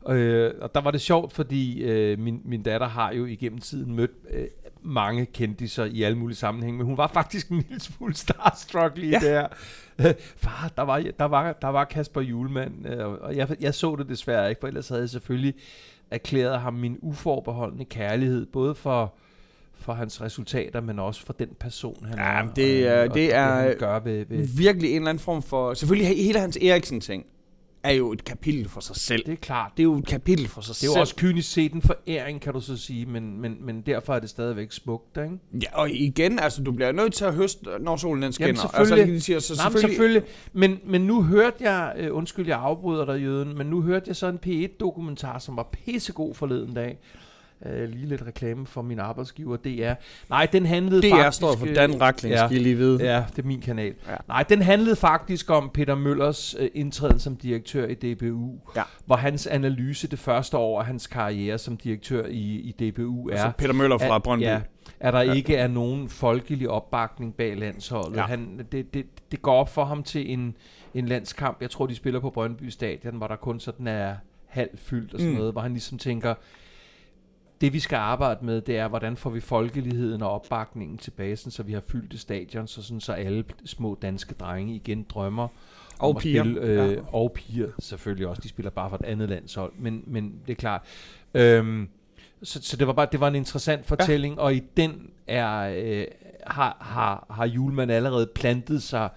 ja. Øh, og der var det sjovt, fordi øh, min, min datter har jo igennem tiden mødt øh, mange kendiser i alle mulige sammenhænge, men hun var faktisk en lille smule starstruck lige Ja. der. Øh, far, der var, der var, der var Kasper Julemand, øh, og jeg, jeg så det desværre ikke, for ellers havde jeg selvfølgelig erklæret ham min uforbeholdende kærlighed, både for for hans resultater, men også for den person, han Ja, er. det er- og, det og er- han gør ved, ved. Virkelig en eller anden form for... Selvfølgelig he- hele hans Eriksen-ting er jo et kapitel for sig selv. Det er klart. Det er jo et kapitel for sig Det selv. er jo også kynisk set en foræring, kan du så sige, men, men, men derfor er det stadigvæk smukt, ikke? Ja, og igen, altså, du bliver nødt til at høste, når solen den skinner. selvfølgelig. Altså, de siger, så selvfølgelig... selvfølgelig. Men, men nu hørte jeg, øh, undskyld, jeg afbryder dig, Jøden, men nu hørte jeg så en P1-dokumentar, som var pissegod forleden dag. Øh, lige lidt reklame for min arbejdsgiver, DR. Nej, den handlede DR faktisk... står for øh, Dan Rakling, ja. skal I lige vide. Ja, det er min kanal. Ja. Nej, den handlede faktisk om Peter Møllers øh, indtræden som direktør i DBU. Ja. Hvor hans analyse det første år af hans karriere som direktør i, i DBU er... Altså Peter Møller fra at- Brøndby. Ja, at der Ja. ikke er nogen folkelig opbakning bag landsholdet. Ja. Han, det, det, det går op for ham til en, en landskamp. Jeg tror, de spiller på Brøndby Stadion, hvor der kun sådan er halvfyldt og sådan mm. noget, hvor han ligesom tænker, det vi skal arbejde med, det er, hvordan får vi folkeligheden og opbakningen tilbage, sådan, så vi har fyldt det stadion, så, sådan, så alle små danske drenge igen drømmer Og om at piger. Spille, øh, Ja. Og piger, selvfølgelig også. De spiller bare for et andet landshold, men, men det er klart. Øhm, så, så det var bare det var en interessant fortælling, ja. og i den er øh, har, har, har Julemand allerede plantet sig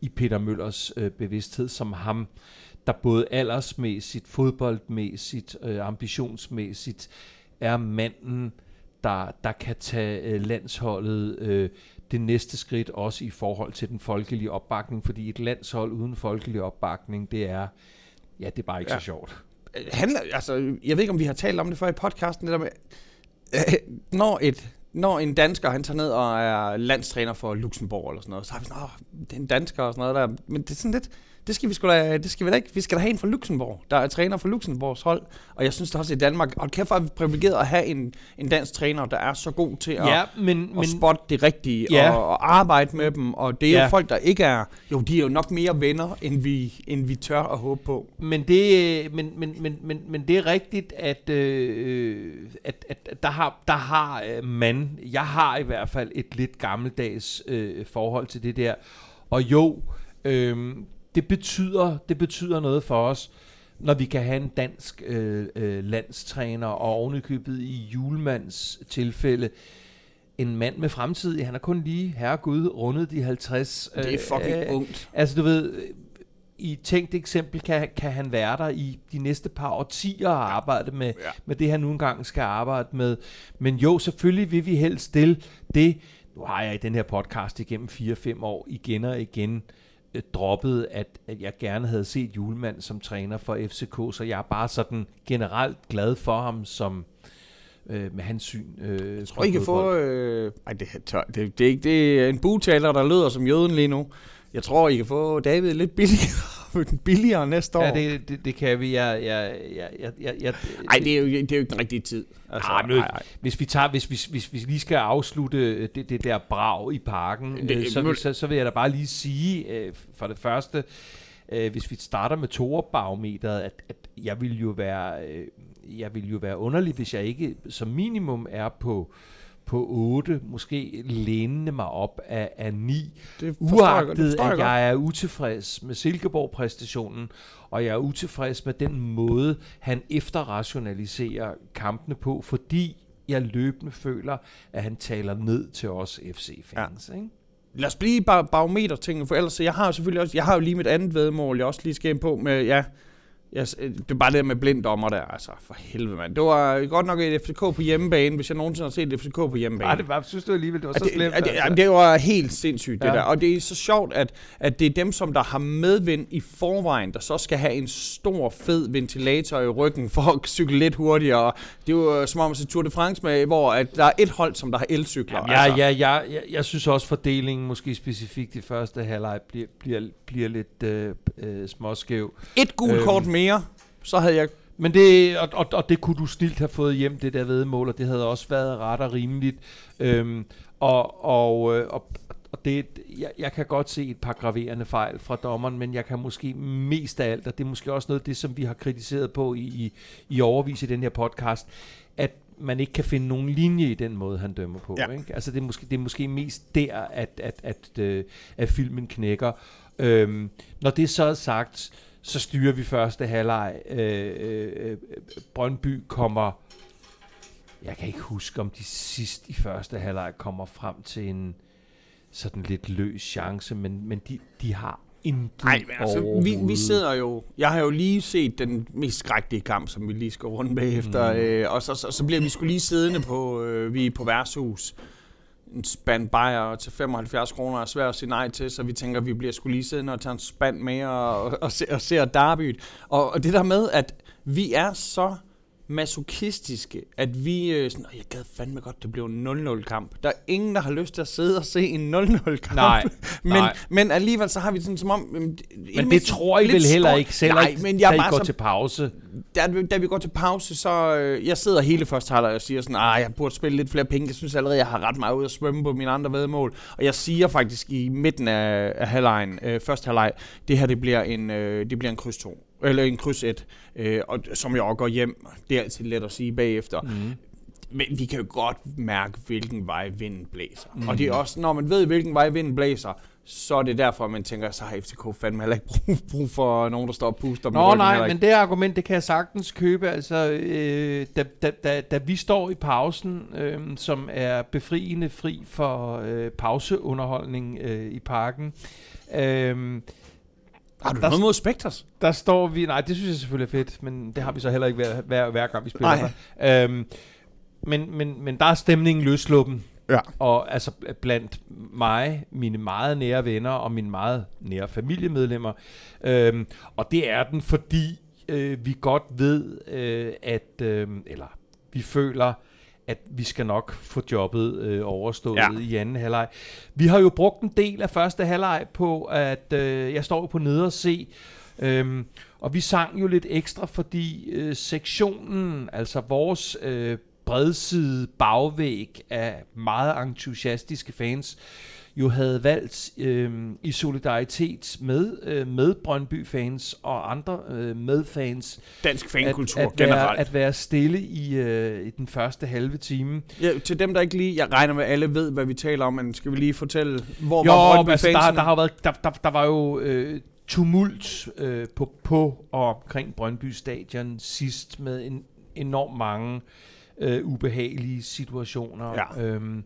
i Peter Møllers øh, bevidsthed som ham, der både aldersmæssigt, fodboldmæssigt, øh, ambitionsmæssigt er manden, der, der kan tage øh, landsholdet øh, det næste skridt, også i forhold til den folkelige opbakning, fordi et landshold uden folkelig opbakning, det er, ja, det er bare ikke Ja. så sjovt. Øh, handler, altså, jeg ved ikke, om vi har talt om det før i podcasten, det der med, øh, når, et, når en dansker, han tager ned og er landstræner for Luxembourg eller sådan noget, så har vi sådan, åh, det er en dansker og sådan noget der, men det er sådan lidt, det skal vi sgu da, det skal vi da ikke, vi skal da have en fra Luxembourg, der er træner for Luxembourgs hold, og jeg synes da også i Danmark, og kæft, er vi privilegeret at have en, en dansk træner, der er så god til at, Ja, men, men, men at spotte det rigtige, Ja. og, og arbejde med dem, og det er jo Ja. folk, der ikke er, jo, de er jo nok mere venner, end vi, end vi tør at håbe på. Men det, men, men, men, men, men det er rigtigt, at, øh, at, at, at der har, der har øh, man, jeg har i hvert fald et lidt gammeldags øh, forhold til det der. Og jo, øh, det, betyder, det betyder noget for os, når vi kan have en dansk øh, øh, landstræner, og ovenikøbet i Julemands tilfælde, en mand med fremtid. Han er kun lige, herregud, rundet de 50. Det er fucking øh, ungt. Altså du ved, øh, i tænkt eksempel kan, kan han være der i de næste par årtier og arbejde med, ja. med det, han nu engang skal arbejde med. Men jo, selvfølgelig vil vi helst stille det. Nu har jeg i den her podcast igennem 4-5 år igen og igen øh, droppet, at, at jeg gerne havde set Julemand som træner for FCK, så jeg er bare sådan generelt glad for ham som øh, med hans syn. Øh, Jeg tror, I kan få... Øh, ej, det, er tør, det, det, er ikke, det er en bugtaler, der lyder som jøden lige nu. Jeg tror, I kan få David lidt billigere billigere næste år. Ja, det, det, det kan vi. Jeg, jeg, jeg, jeg, jeg, jeg, Ej, det er, jo, det er jo ikke den rigtige tid. Altså, Ah, men Hvis vi, tager, hvis, hvis, hvis vi lige skal afslutte øh, det, det der brag i parken, Det- det, så, vil- så, så vil jeg da bare lige sige, øh, for det første, øh, hvis vi starter med toerbarometeret, at, at jeg vil jo være, øh, jeg vil jo være underlig, hvis jeg ikke som minimum er på på 8, måske lænende mig op af, af 9, det forstår jeg det uagtet at jeg er utilfreds med Silkeborg-præstationen, og jeg er utilfreds med den måde, han efterrationaliserer kampene på, fordi jeg løbende føler, at han taler ned til os FC-fans. Ja. Ikke? Lad os blive bare barometer ting, for ellers, jeg har selvfølgelig også, jeg har jo lige mit andet vedmål, jeg også lige skal ind på med, ja, jeg, det er bare det med blind dommer der, altså, for helvede mand. Det var godt nok et FCK på hjemmebane, hvis jeg nogensinde har set et FCK på hjemmebane. Nej, det var, synes du alligevel, det var så det, slemt. det, altså. det var helt sindssygt, det Ja. der. Og det er så sjovt, at, at det er dem, som der har medvind i forvejen, der så skal have en stor, fed ventilator i ryggen for at cykle lidt hurtigere. Det er jo øh, som om at se Tour de France med, hvor at der er et hold, som der har elcykler. Jamen, ja, ja, ja, jeg, jeg synes også, fordelingen måske specifikt i første halvleg bliver, bliver, bliver lidt øh, øh, småskæv. Et gult Øhm. kort mere, så havde jeg... Men det, og, og, og det kunne du snilt have fået hjem, det der vedmål, og det havde også været ret og rimeligt. Øhm, og, og, øh, og, og det, jeg, jeg kan godt se et par graverende fejl fra dommeren, men jeg kan måske mest af alt, og det er måske også noget af det, som vi har kritiseret på i, i, i overvis i den her podcast, at man ikke kan finde nogen linje i den måde, han dømmer på. Ja. Ikke? Altså det er, måske, det er måske mest der, at, at, at, øh, at filmen knækker. Øhm, når det så er sagt, så styrer vi første halvleg. Øh, øh, øh, Brøndby kommer... Jeg kan ikke huske, om de sidst i første halvleg kommer frem til en sådan lidt løs chance, men, men de, de har intet Nej, men altså, vi, vi sidder jo... Jeg har jo lige set den mest skrækkelige kamp, som vi lige skal runde bagefter. Mm. Mm. Øh, og så, så, så bliver vi skulle lige siddende på... Øh, vi er på værtshus. En spand bajer til 75 kroner er svært at sige nej til, så vi tænker, at vi bliver skulle lige siddende og tage en spand med og, og, se, og se derbyt. Og, og det der med, at vi er så masochistiske, at vi øh, sådan, "Åh, jeg gad fandme godt, det blev en 0-0 kamp. Der er ingen, der har lyst til at sidde og se en 0-0 kamp. Nej, men, nej. men alligevel så har vi sådan som om... Men, Men det tror I vel heller ikke selv, Nej, men jeg da I går så, til pause. da, da vi går til pause, så... Øh, jeg sidder hele første halvleg og siger sådan, ah, jeg burde spille lidt flere penge. Jeg synes allerede, jeg har ret meget ud at svømme på mine andre vedmål. Og jeg siger faktisk i midten af, af halvlejen, øh, første halvleg, det her det bliver en, øh, det bliver en kryds 2. Eller en kryds 1. Øh, og som jeg også går hjem. Det er altid let at sige bagefter. Mm. Men vi kan jo godt mærke, hvilken vej vinden blæser. Mm. Og det er også, når man ved, hvilken vej vinden blæser, så er det derfor, man tænker, så har FCK fandme heller ikke brug, brug for nogen, der står og puster Nå ryggen nej, men det argument, det kan jeg sagtens købe. Altså, øh, da, da, da, da vi står i pausen, øh, som er befriende fri for øh, pauseunderholdning øh, i parken, øh, Har du der- noget mod Spectres? der står vi... Nej, det synes jeg selvfølgelig er fedt, men det har vi så heller ikke hver, hver, hver gang, vi spiller der. Øhm, men, men, men der er stemningen løsluppen. Ja. Og altså blandt mig, mine meget nære venner og mine meget nære familiemedlemmer. Øhm, og det er den, fordi øh, vi godt ved, øh, at... Øh, eller vi føler, at vi skal nok få jobbet øh, overstået Ja. i anden halvleg. Vi har jo brugt en del af første halvleg på, at øh, jeg står på nede og se, øhm, og vi sang jo lidt ekstra, fordi øh, sektionen, altså vores øh, bredside bagvæg af meget entusiastiske fans, jo havde valgt øh, i solidaritet med, øh, med Brøndby-fans og andre øh, medfans Dansk fankultur at, at, generelt. være, at være stille i, øh, i den første halve time. Ja, til dem, der ikke lige... Jeg regner med, alle ved, hvad vi taler om, men skal vi lige fortælle, hvor Jo, var men altså, der, der, har været, der, der, der var jo øh, tumult øh, på, på og omkring Brøndby Stadion sidst med en enormt mange øh, ubehagelige situationer. Ja. Øhm,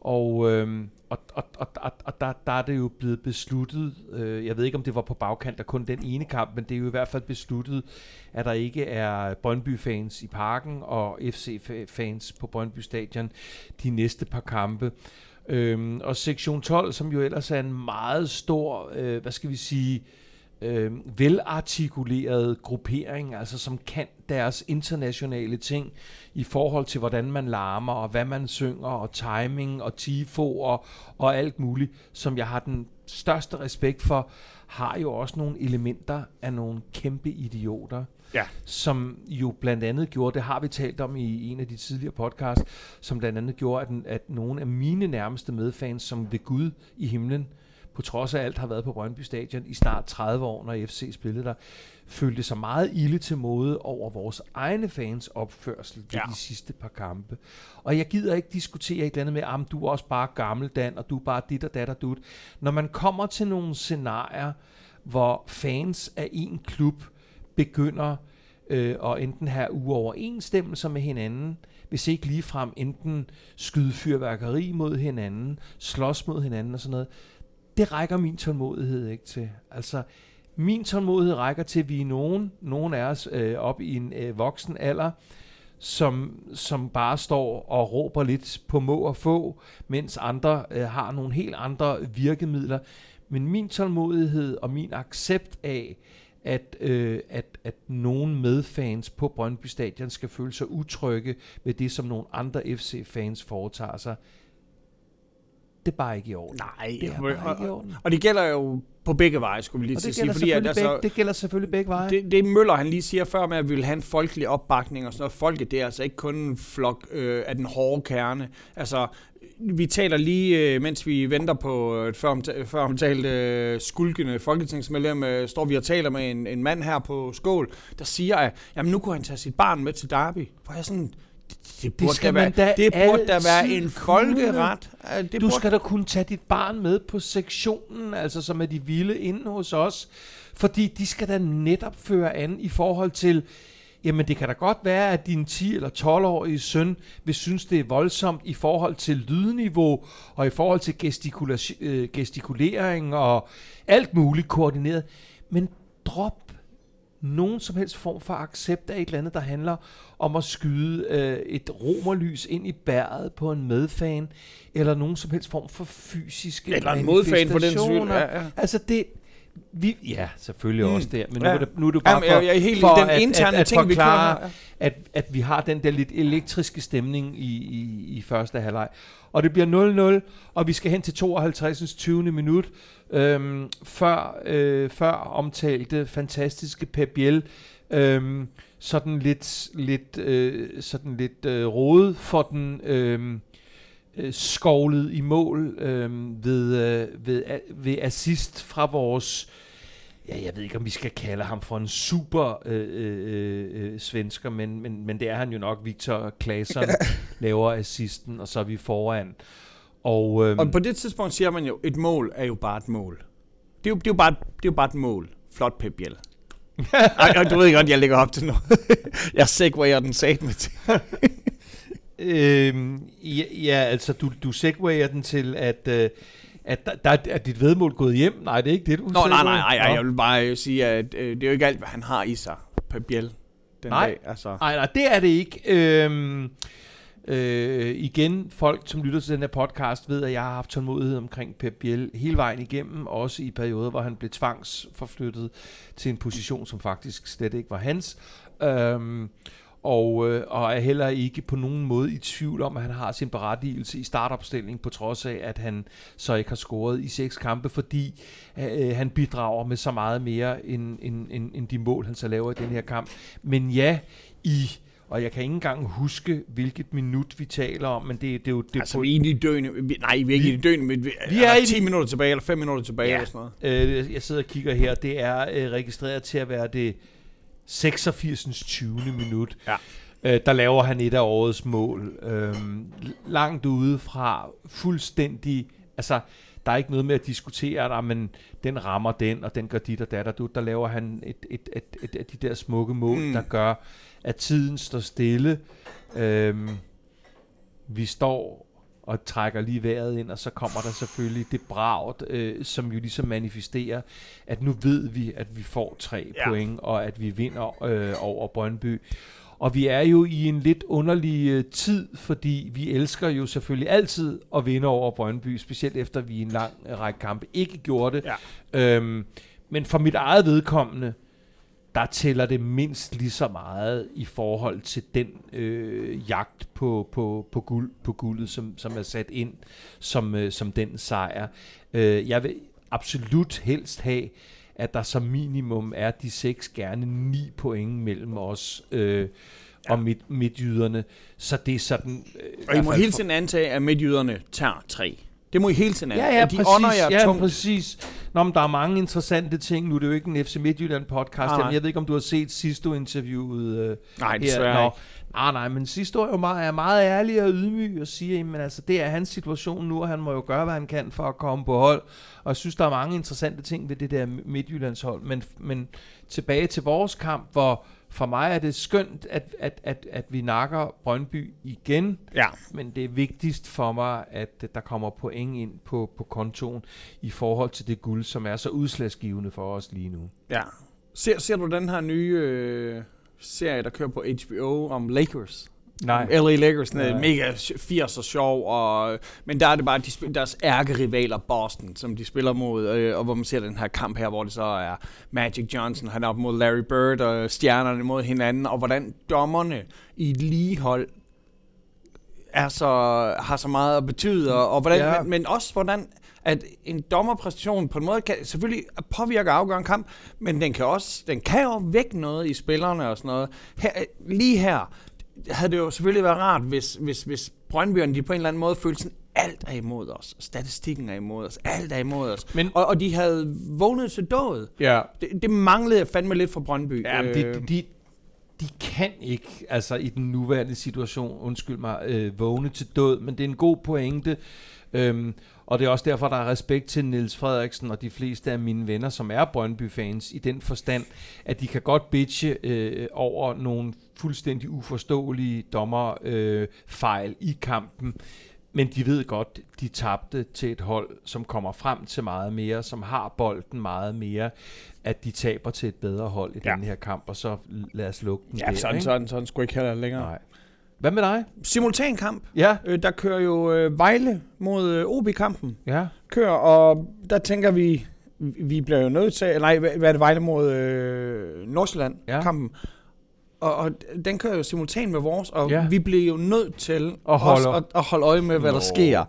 og, øhm, og, og, og, og, og der, der er det jo blevet besluttet, øh, jeg ved ikke om det var på bagkant af kun den ene kamp, men det er jo i hvert fald besluttet, at der ikke er Brøndby-fans i parken og FC-fans på Brøndby Stadion de næste par kampe. Øhm, og sektion 12, som jo ellers er en meget stor, øh, hvad skal vi sige, øh, velartikuleret gruppering, altså som kan deres internationale ting i forhold til, hvordan man larmer, og hvad man synger, og timing, og tifo, og, og alt muligt, som jeg har den største respekt for, har jo også nogle elementer af nogle kæmpe idioter Ja. som jo blandt andet gjorde, det har vi talt om i en af de tidligere podcasts, som blandt andet gjorde, at, at nogle af mine nærmeste medfans, som ved Gud i himlen, på trods af alt har været på Brøndby Stadion i snart 30 år, når FC spillede der, følte sig meget ille til mode over vores egne fans opførsel Ja. de sidste par kampe. Og jeg gider ikke diskutere et eller andet med, at du er også bare gammel, Dan, og du er bare dit og dat og dut. Når man kommer til nogle scenarier, hvor fans af en klub begynder øh, at enten have uoverensstemmelser med hinanden, hvis ikke ligefrem enten skyde fyrværkeri mod hinanden, slås mod hinanden og sådan noget. Det rækker min tålmodighed ikke til. Altså, min tålmodighed rækker til, at vi er nogen, nogen af os øh, op i en øh, voksen alder, som, som bare står og råber lidt på må og få, mens andre øh, har nogle helt andre virkemidler. Men min tålmodighed og min accept af, at, øh, at, at nogen medfans på Brøndby Stadion skal føle sig utrygge ved det, som nogle andre FC-fans foretager sig, det bare ikke i orden. Nej, Det er og, bare ikke i og, orden. og det gælder jo på begge veje, skulle vi lige Og til at sige. Fordi at, altså, begge, det gælder selvfølgelig begge veje. det, det Møller, han lige siger før med, at vi vil have en folkelig opbakning og sådan noget. Folket, det er altså ikke kun en flok øh, af den hårde kerne. Altså, vi taler lige, øh, mens vi venter på et før, omta- før omtalt øh, skulkende folketingsmedlem, øh, står vi og taler med en, en mand her på Skål, der siger, at jamen, nu kunne han tage sit barn med til Derby. Hvor jeg sådan, det, det burde, skal da være, da det burde da være en kunne. folkeret. Øh, Det du burde, skal da kunne tage dit barn med på sektionen, altså som er de vilde inde hos os, fordi de skal da netop føre an i forhold til, jamen det kan da godt være, at din 10 eller 12-årige søn vil synes, det er voldsomt i forhold til lydniveau, og i forhold til gestikula- øh, gestikulering og alt muligt koordineret, men drop nogen som helst form for accept af et eller andet, der handler om at skyde øh, et romerlys ind i bæret på en medfan, eller nogen som helst form for fysiske eller en modfan for den skyld. Ja, ja. Altså det... Vi, ja, selvfølgelig Mm. også der, men Ja. nu, er det, nu er det bare Jamen, for, jeg, jeg er helt for den at, interne at, at ting, vi forklare, her. at, at vi har den der lidt elektriske stemning i, i, i første halvleg. Og det bliver 0-0, og vi skal hen til 52. 20. minut, øhm, før, øh, før omtalte fantastiske Pep Biel, øhm, sådan lidt, lidt, øh, sådan lidt øh, rodet for den øh, øh, skovlet i mål øh, ved, øh, ved, ved assist fra vores ja, jeg ved ikke, om vi skal kalde ham for en super øh, øh, øh, svensker, men, men, men det er han jo nok. Victor Claesson laver assisten, og så er vi foran. Og, øhm, Og på det tidspunkt siger man jo, et mål er jo bare et mål. Det er jo, det er jo, bare, det er jo bare et mål. Flot Pep Biel. Ej, og du ved godt, jeg lægger op til noget. jeg segwayer den sat med til. øhm, ja, ja, altså, du, du segwayer den til, at, øh, at der, der er dit vedmål gået hjem. Nej, det er ikke det, du Nå, nej, nej, nej, nej, jeg vil bare sige, at øh, det er jo ikke alt, hvad han har i sig, Pep Biel, den Nej. dag. Altså. Nej, nej, det er det ikke. Øhm, øh, igen, folk, som lytter til den her podcast, ved, at jeg har haft tålmodighed omkring Pep Biel hele vejen igennem, også i perioder, hvor han blev tvangsforflyttet til en position, som faktisk slet ikke var hans. Øhm, og, øh, og er heller ikke på nogen måde i tvivl om, at han har sin berettigelse i startopstilling, på trods af, at han så ikke har scoret i seks kampe, fordi øh, han bidrager med så meget mere end, end, end, end de mål, han så laver i den her kamp. Men ja, i og jeg kan ikke engang huske, hvilket minut vi taler om, men det, det er jo... Det er Altså, på- vi er i de døende. Vi, nej, vi er ikke Vi- i de døende, men vi, vi er, er der i 10 de- minutter tilbage, eller 5 minutter tilbage, Ja. eller sådan noget. Øh, jeg sidder og kigger her. Det er øh, registreret til at være det 86. 20. minut. Ja. Øh, der laver han et af årets mål. Øh, langt ude fra fuldstændig... Altså, der er ikke noget med at diskutere, der, men den rammer den, og den gør dit og dat og dut. Der laver han et, et, et, et af de der smukke mål, Mm. der gør, at tiden står stille. Øhm, vi står og trækker lige vejret ind, og så kommer der selvfølgelig det bragt, øh, som jo ligesom manifesterer, at nu ved vi, at vi får tre ja. point, og at vi vinder øh, over Brøndby. Og vi er jo i en lidt underlig øh, tid, fordi vi elsker jo selvfølgelig altid at vinde over Brøndby, specielt efter vi i en lang række kampe ikke gjorde det. Ja. Øhm, men for mit eget vedkommende, der tæller det mindst lige så meget i forhold til den øh, jagt på, på, på, guld, på guldet, som, som er sat ind som, øh, som den sejr. Øh, jeg vil absolut helst have, at der som minimum er de seks, gerne ni point mellem os øh, ja. og midt, midtjyderne. Så det er sådan... Øh, Og I må hele tiden antage, at midtjyderne tager tre. Det må I hele tiden Ja, antage. ja, de præcis. ånder jer ja, tungt. præcis. Nå, men der er mange interessante ting. Nu er det jo ikke en FC Midtjylland podcast. Nej. Jeg ved ikke, om du har set sidste interviewet. Øh, Nej, her. desværre Nå, ikke. Nej, nej, men sidste år er jo meget, er meget ærlig og ydmyg og siger, men altså, det er hans situation nu, og han må jo gøre, hvad han kan for at komme på hold. Og jeg synes, der er mange interessante ting ved det der Midtjyllands hold. Men, men tilbage til vores kamp, hvor for mig er det skønt, at, at, at, at vi nakker Brøndby igen. Ja. Men det er vigtigst for mig, at der kommer point ind på, på kontoen i forhold til det guld, som er så udslagsgivende for os lige nu. ja. Ser, ser du den her nye øh, serie, der kører på HBO om Lakers? Nej. LA Lakers, den er Nej. mega 80 og sjov, og, men der er det bare de spiller, deres ærkerivaler Boston, som de spiller mod, øh, og hvor man ser den her kamp her, hvor det så er Magic Johnson, han er op mod Larry Bird, og stjernerne mod hinanden, og hvordan dommerne i et ligehold er så, har så meget at betyde, og, og hvordan, Ja. ja. men, men også hvordan at en dommerpræstation på en måde kan selvfølgelig påvirke og afgøre en kamp, men den kan også den kan jo vække noget i spillerne og sådan noget. Her, lige her havde det jo selvfølgelig været rart, hvis, hvis, hvis Brøndbyerne de på en eller anden måde følte sådan, alt er imod os, statistikken er imod os, alt er imod os. Men- og, og de havde vågnet til dødet. Ja, Det, det manglede fandme lidt fra Brøndby. Ja, men Øh, de, de, de kan ikke, altså i den nuværende situation, undskyld mig, øh, vågne til død, men det er en god pointe. Øhm, og det er også derfor, der er respekt til Niels Frederiksen og de fleste af mine venner, som er Brøndby-fans, i den forstand, at de kan godt bitche øh, over nogle fuldstændig uforståelige dommerfejl øh, fejl i kampen. Men de ved godt, de tabte til et hold, som kommer frem til meget mere, som har bolden meget mere, at de taber til et bedre hold i ja. den her kamp, og så lad os lukke den ja, der. sådan, ikke? sådan, sådan skulle ikke heller længere. Nej. Hvad med dig? Simultan kamp. Ja. Øh, der kører jo øh, Vejle mod øh, OB-kampen. Ja. Kører, og der tænker vi, vi bliver jo nødt til, nej, hvad er det Vejle mod øh, Nordsjælland-kampen? Og, og den kører jo simultan med vores, og Ja. vi bliver jo nødt til Og holde- også at, at holde øje med, hvad der Nå. sker.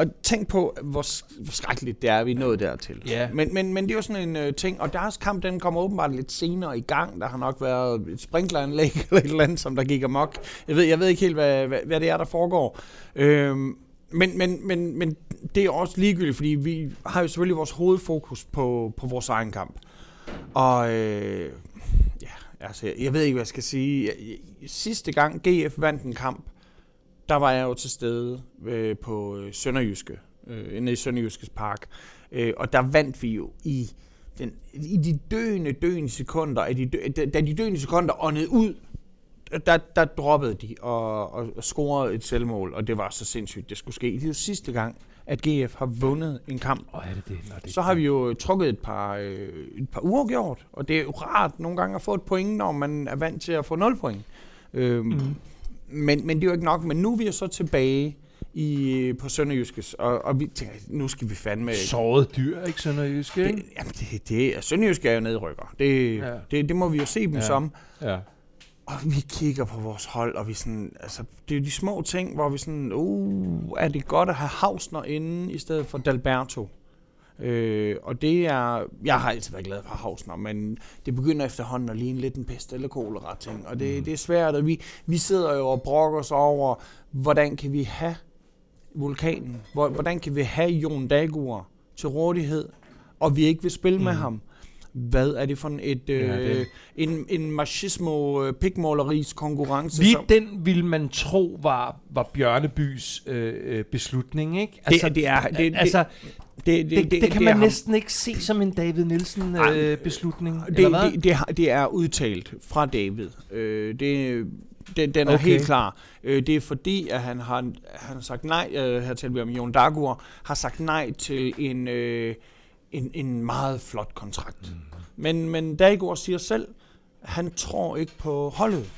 Og tænk på, hvor, hvor skrækkeligt det er, at vi er nået dertil. Ja. Men, men, men det er jo sådan en øh, ting, og deres kamp, den kommer åbenbart lidt senere i gang. Der har nok været et sprinkleranlæg eller et eller andet, som der gik amok. Jeg ved, jeg ved ikke helt, hvad, hvad, hvad det er, der foregår. Øhm, men, men, men, men det er også ligegyldigt, fordi vi har jo selvfølgelig vores hovedfokus på, på vores egen kamp. Og øh, ja, altså, jeg, jeg ved ikke, hvad jeg skal sige. Jeg, jeg, sidste gang GF vandt en kamp, der var jeg jo til stede øh, på øh, Sønderjyske, øh, inde i Sønderjyskes Park. Øh, og der vandt vi jo i, den, i de døende, døende sekunder, af de dø, da, de døende sekunder åndede ud, der, der droppede de og, og, og scorede et selvmål, og det var så sindssygt, det skulle ske. Det er jo sidste gang, at GF har vundet en kamp. Og er det det? Nå, det Så har vi jo trukket et par, øh, et par uger gjort, og det er jo rart nogle gange at få et point, når man er vant til at få 0 point. Øhm, mm. Men, men det er jo ikke nok, men nu er vi jo så tilbage i, på Sønderjyskes, og, og vi tænker, nu skal vi fandme... Såret dyr, ikke Sønderjysk, ikke? det, jamen det, det er Sønderjysk er jo nedrykker. Det, Ja. det, det må vi jo se dem Ja. ja. som. Ja. Og vi kigger på vores hold, og vi sådan, altså, det er jo de små ting, hvor vi sådan, uh, er det godt at have Hausner inde, i stedet for Dalberto. Øh, og det er, jeg har altid været glad for Hausner, men det begynder efterhånden at ligne lidt en pest eller kolera ting, og det, det er svært, og vi, vi sidder jo og brokker os over, hvordan kan vi have vulkanen, Hvor- hvordan kan vi have Jon Dagur til rådighed, og vi ikke vil spille mm. med ham. Hvad er det for et, øh, Ja, det- en, en machismo øh, pikmåleris konkurrence? Lige som- den ville man tro var, var Bjørnebys øh, øh, beslutning, ikke? Det- det er- det- det- altså, det, det, det, det, det kan er man ham. næsten ikke se som en David Nielsen Ej, øh, beslutning, Det, eller hvad? det, det, det er udtalt fra David. Øh, det, den, den er Okay. helt klar. Øh, det er fordi, at han har, han har sagt nej, øh, her taler vi om Jon Dagur, har sagt nej til en, øh, en, en meget flot kontrakt. Mm. Men, men Dagur siger selv, han tror ikke på holdet.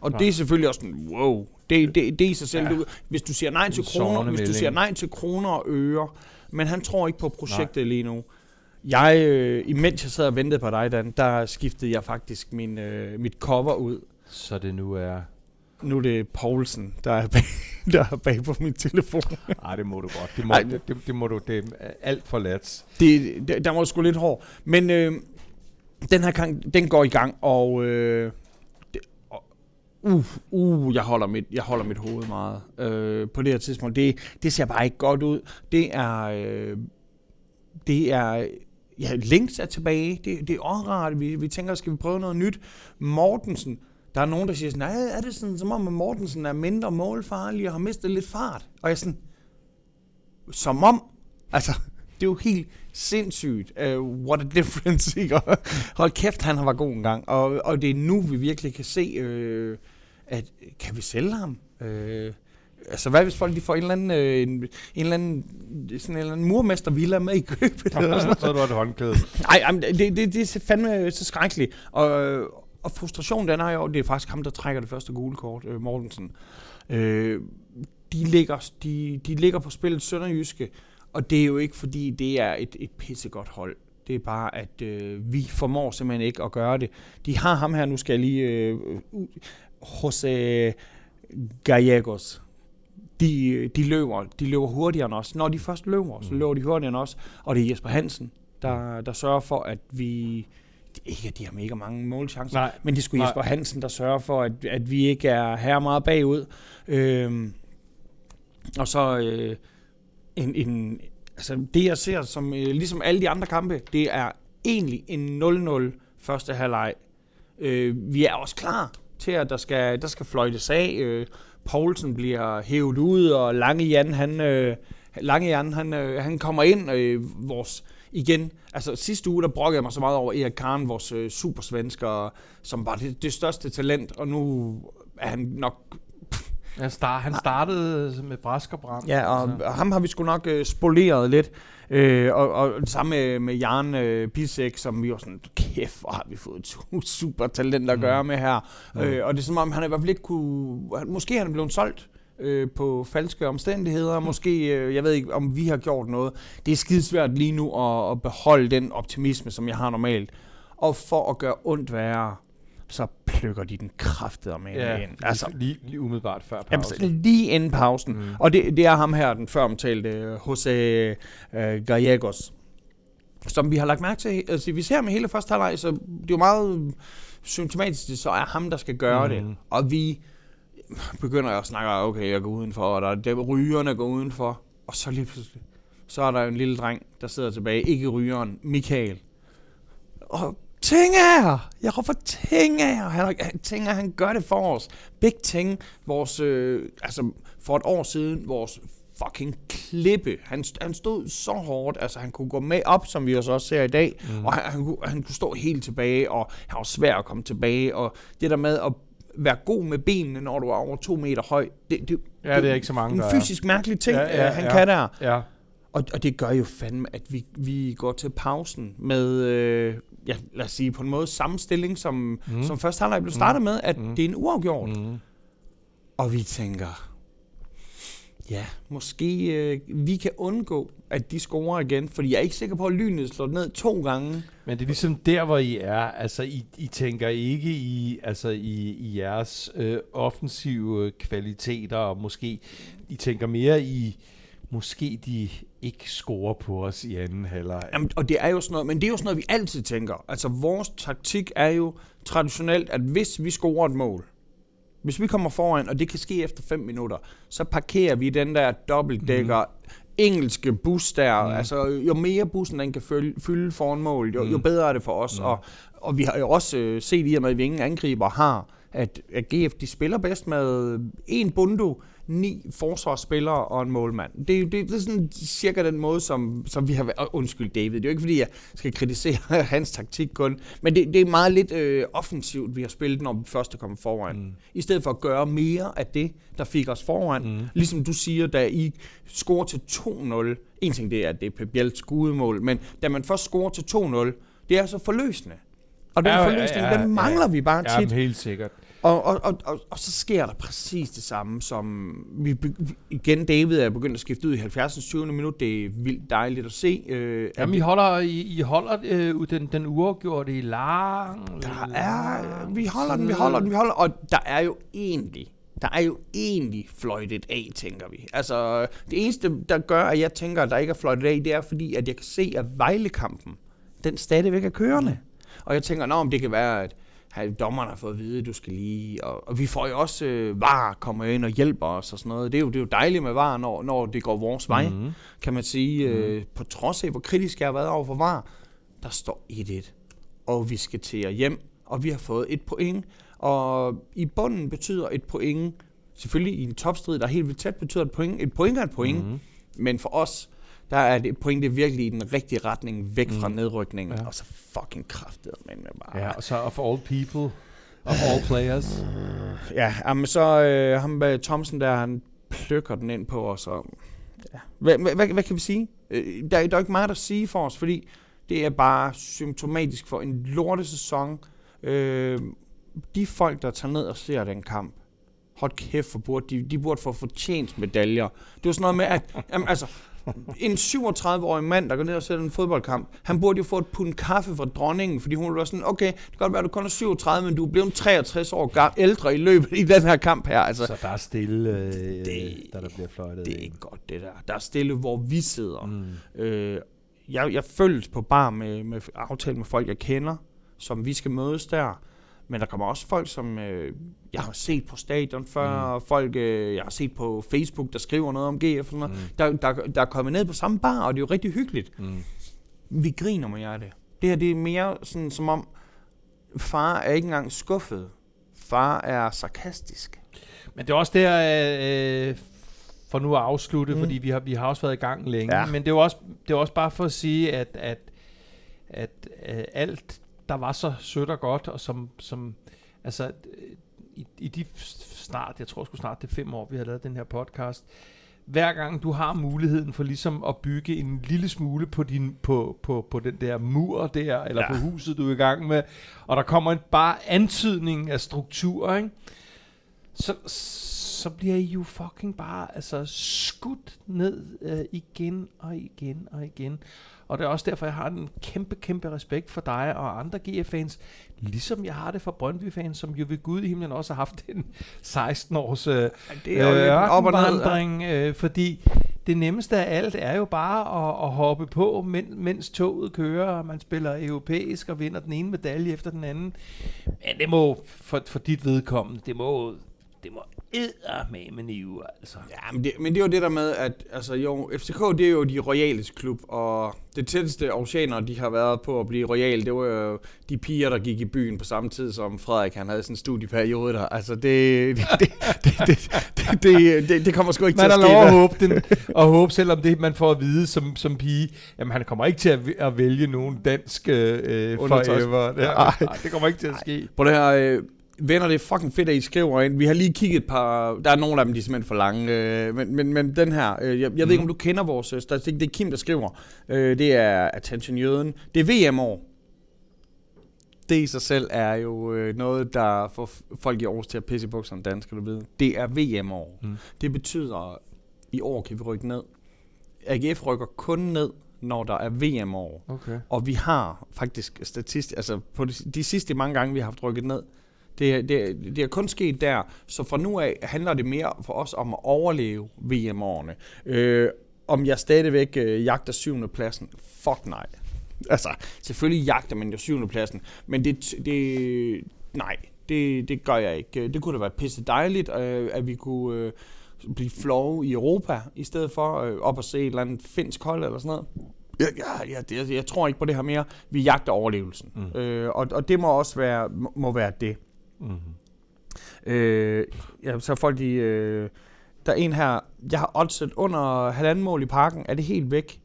Og Nej. det er selvfølgelig også sådan, wow, det, det, det er i sig selv. Ja. Hvis du siger nej til kroner, hvis du siger nej til kroner og øre, men han tror ikke på projektet nej. lige nu. Jeg, øh, imens jeg sad og ventede på dig, Dan, der skiftede jeg faktisk min, øh, mit cover ud. Så det nu er... Nu er det Poulsen, der er bag, der er bag på min telefon. Ej, det må du godt. Det må, Ej. det, det, må du... Det er alt for let. Det, der var sgu lidt hård. Men øh, den her gang, den går i gang, og... Øh, uh, uh, jeg holder mit, jeg holder mit hoved meget øh, på det her tidspunkt. Det, det ser bare ikke godt ud. Det er... Øh, det er... Ja, Links er tilbage. Det, det er åndrart. Vi, vi tænker, skal vi prøve noget nyt? Mortensen. Der er nogen, der siger sådan, nej, er det sådan, som om at Mortensen er mindre målfarlig og har mistet lidt fart? Og jeg er sådan, som om, altså, det er jo helt sindssygt. Uh, what a difference, ikke? Hold kæft, han har var god en gang. Og, og det er nu, vi virkelig kan se, øh, at kan vi sælge ham? Øh, altså, hvad hvis folk de får en eller anden, øh, en, en eller anden, sådan en eller anden murmestervilla med i købet? eller sådan så du et håndklæde. Nej, det, det, det er fandme så skrækkeligt. Og, og frustrationen den er jo, det er faktisk ham, der trækker det første gule kort, øh, Mortensen. Øh, de, ligger, de, de ligger på spillet Sønderjyske, og det er jo ikke fordi, det er et, et pissegodt hold. Det er bare, at øh, vi formår simpelthen ikke at gøre det. De har ham her, nu skal jeg lige... Øh, Jose Gallegos. De, de, løber, de løber hurtigere end os. Når de først løber, så Mm. løber de hurtigere end os. Og det er Jesper Hansen, der, der sørger for, at vi... Ikke, at de har mega mange målchancer, Nej. men det er Nej. Jesper Hansen, der sørger for, at, at vi ikke er her meget bagud. Øhm, og så øh, en, en, altså det, jeg ser som, øh, ligesom alle de andre kampe, det er egentlig en 0-0 første halvleg. Øh, vi er også klar at der skal, der skal fløjtes af. Øh, Poulsen bliver hævet ud, og Lange Jan, han, øh, Lange Jan, han, øh, han kommer ind. Øh, vores, igen, altså sidste uge, der brokkede jeg mig så meget over Erik Karen, vores øh, supersvensker, som var det, det største talent, og nu er han nok Han, start, han startede med brask og bram. Ja, og, Altså. ham har vi sgu nok øh, spoleret lidt. Øh, og, og det samme med, med Jan øh, Bisek, som vi var sådan, kæft, hvor har vi fået to super talenter at Mm. gøre med her. Mm. Øh, og det er som om, han i hvert fald ikke kunne... han- Måske han er blevet solgt øh, på falske omstændigheder. Måske, øh, jeg ved ikke, om vi har gjort noget. Det er skidesvært lige nu at, at beholde den optimisme, som jeg har normalt. Og for at gøre ondt værre, så plukker de den kraftede med Ja, ind. altså, lige, lige umiddelbart før Jamen, pause. så lige inden pausen. Mm. Og det, det er ham her, den før omtalte øh, Jose øh, Gallegos, som vi har lagt mærke til. Altså, vi ser i hele første halvleg, så det er jo meget symptomatisk, så er ham, der skal gøre mm. det. Og vi begynder at snakke, okay, jeg går udenfor, og der er dem, rygerne går udenfor. Og så lige pludselig, så er der en lille dreng, der sidder tilbage, ikke rygeren, Michael. Og Tinger! Jeg råber Tinger! Han, han, Tinger, han gør det for os. Big Ting, vores, øh, altså for et år siden, vores fucking klippe. Han, han stod så hårdt, altså han kunne gå med op, som vi også ser i dag, Mm. og han, han, kunne, han kunne stå helt tilbage, og han var svær at komme tilbage, og det der med at være god med benene, når du er over to meter høj, det, det, Ja, det er ikke så mange, en der er. fysisk mærkelig ting, Ja, ja, ja, han ja. kan der. Ja. Og, og det gør jo fandme, at vi, vi går til pausen med, øh, ja, lad os sige, på en måde samme stilling, som, Mm. mm. som først halvleg blev startet med, at Mm. mm. det er en uafgjort. Mm. Mm. Og vi tænker, ja, måske øh, vi kan undgå, at de scorer igen, fordi jeg er ikke sikker på, at lynet slår ned to gange. Men det er ligesom der, hvor I er. Altså, I, I tænker ikke i, altså, i, i jeres øh, offensive kvaliteter, og måske I tænker mere i, måske de ikke scorer på os i anden halvleg. Jamen, og det er jo sådan noget, men det er jo sådan noget, vi altid tænker. Altså, vores taktik er jo traditionelt, at hvis vi scorer et mål, hvis vi kommer foran, og det kan ske efter 5 minutter, så parkerer vi den der dobbeltdækker mm. engelske bus der. Mm. Altså, jo mere bussen den kan fylde, fylde foran mål, jo, mm. jo Mhm. bedre er det for os. Mm. Og, og vi har jo også øh, set i og med, at vi ingen angriber har, at, at GF de spiller bedst med en bundo, ni forsvarsspillere og en målmand. Det, er det, det er sådan cirka den måde, som, som vi har været... Undskyld David, det er jo ikke fordi, jeg skal kritisere hans taktik kun, men det, det er meget lidt øh, offensivt, vi har spillet, når vi først er kommet foran. Mm. I stedet for at gøre mere af det, der fik os foran. Mm. Ligesom du siger, da I scorer til 2-0, en ting det er, at det er Pep Biels skudemål, men da man først scorer til 2-0, det er så forløsende. Og den Ja, ja, ja, forløsning, ja, ja, den ja, mangler ja. vi bare Ja, tit. men helt sikkert. Og, og, og, og, og så sker der præcis det samme, som vi igen, David er begyndt at skifte ud i 70. 20. minut. Det er vildt dejligt at se. Øh, Jamen, I holder, I, I holder øh, den, den uafgjorte i lang... Der er, vi holder den, vi holder den, vi holder Og der er jo egentlig, der er jo egentlig fløjtet af, tænker vi. Altså, det eneste, der gør, at jeg tænker, at der ikke er fløjtet af, det er fordi, at jeg kan se, at Vejlekampen, den stadigvæk er kørende. Og jeg tænker, nå, om det kan være, at at dommeren har fået at vide, at du skal lige... Og, og vi får jo også øh, VAR kommer ind og hjælper os og sådan noget. Det er jo, det er jo dejligt med VAR, når, når det går vores vej, Mhm. kan man sige. Øh, på trods af, hvor kritisk jeg har været over for VAR, der står 1-1. Og vi skal til at hjem, og vi har fået et point. Og i bunden betyder et point, selvfølgelig i en topstrid, der er helt vildt tæt, betyder et point. Et point er et point, Mhm. men for os, der er det et point, det er virkelig i den rigtige retning, væk fra Mhm. nedrykningen. Ja. Og så fucking kraftet, men bare... Ja, og så of all people, of all players. Ja, jamen så øh, ham med Thomsen der, han plukker den ind på os. Og, ja. hvad, hvad, hvad, kan vi sige? Øh, der, er- der er ikke meget at sige for os, fordi det er bare symptomatisk for en lortesæson. Øh, de folk, der tager ned og ser den kamp, hold kæft, for burde, de, de burde få fortjent medaljer. Det var sådan noget med, at jamen, altså, en 37-årig mand, der går ned og ser en fodboldkamp, han burde jo få et pund kaffe fra dronningen, fordi hun være sådan, okay, det kan godt være, at du kun er 37, men du er blevet 63 år ga- ældre i løbet i den her kamp her. Altså, Så der er stille, øh, Det- da der bliver fløjtet. det er ikke godt, det der. Der er stille, hvor vi sidder. Mm. Øh, jeg, jeg følges på bar med, med aftale med folk, jeg kender, som vi skal mødes der. Men der kommer også folk, som øh, jeg har set på stadion før, mm. folk, øh, jeg har set på Facebook, der skriver noget om GF og sådan noget. Mm. Der, der, der er kommet ned på samme bar, og det er jo rigtig hyggeligt. Mm. Vi griner med jer det. Det her det er mere sådan, som om far er ikke engang skuffet. Far er sarkastisk. Men det er også der, øh, for nu at afslutte, Mm. fordi vi har, vi har også været i gang længe. Ja. Men det er også, det er også bare for at sige, at, at, at øh, alt, der var så sødt og godt, og som, som altså, øh, i, i de snart, jeg tror sgu snart det er fem år, vi har lavet den her podcast, hver gang du har muligheden for ligesom at bygge en lille smule på, din, på, på, på den der mur der, eller Ja. ja. på huset, du er i gang med, og der kommer en bare antydning af struktur, ikke? så, så bliver I jo fucking bare altså, skudt ned øh, igen og igen og igen. Og det er også derfor, jeg har en kæmpe, kæmpe respekt for dig og andre GF-fans, ligesom jeg har det for Brøndby-fans, som jo ved Gud i himlen også har haft en 16-års øh, Det er jo op og ørkenvandring, øh, fordi det nemmeste af alt er jo bare at, at hoppe på, men, mens toget kører, og man spiller europæisk og vinder den ene medalje efter den anden. Men det må, for, for dit vedkommende, det må, det må eddermame nive, altså. Ja, men det, men det er jo det der med, at altså, jo, FCK det er jo de royales klub, og det tætteste oceaner, de har været på at blive royal, det var jo de piger, der gik i byen på samme tid, som Frederik han havde sådan en studieperiode der. Altså, det, det, det, det, det, det, det, det, det kommer sgu ikke Man til har at ske. lov at håbe, den, og håbe, selvom det man får at vide som, som pige, jamen han kommer ikke til at, at vælge nogen dansk øh, Undertøjs. forever. Nej, det kommer ikke til at ske. På det her, øh, venner, det er fucking fedt, at I skriver ind. Vi har lige kigget et par, der er nogle af dem, de er simpelthen for lange, øh, men, men, men den her, øh, jeg, jeg ved ikke, om du kender vores øh, statistik, det er Kim, der skriver. Øh, det er Attention Jøden. Det er VM-år. Det i sig selv er jo øh, noget, der får folk i Aarhus til at pisse i bukserne, dansk, skal du vide. Det er VM-år. Mm. Det betyder, at i år kan vi rykke ned. AGF rykker kun ned, når der er VM-år. Okay. Og vi har faktisk statistisk, altså på de, de sidste mange gange, vi har haft rykket ned, det, det, det er kun sket der. Så fra nu af handler det mere for os om at overleve VM-årene. Øh, om jeg stadigvæk øh, jagter syvende pladsen? Fuck nej. Altså, selvfølgelig jagter man jo syvende pladsen, men det, det nej, det, det gør jeg ikke. Det kunne da være pisse dejligt, øh, at vi kunne øh, blive flove i Europa, i stedet for øh, op og se et eller andet finsk hold eller sådan noget. Ja, ja, ja, det, jeg tror ikke på det her mere. Vi jagter overlevelsen. Mm. Øh, og, og det må også være, må være det. Mm-hmm. Øh, ja, så folk de, øh, der er en her, jeg har oddset under halvanden mål i parken, er det helt væk?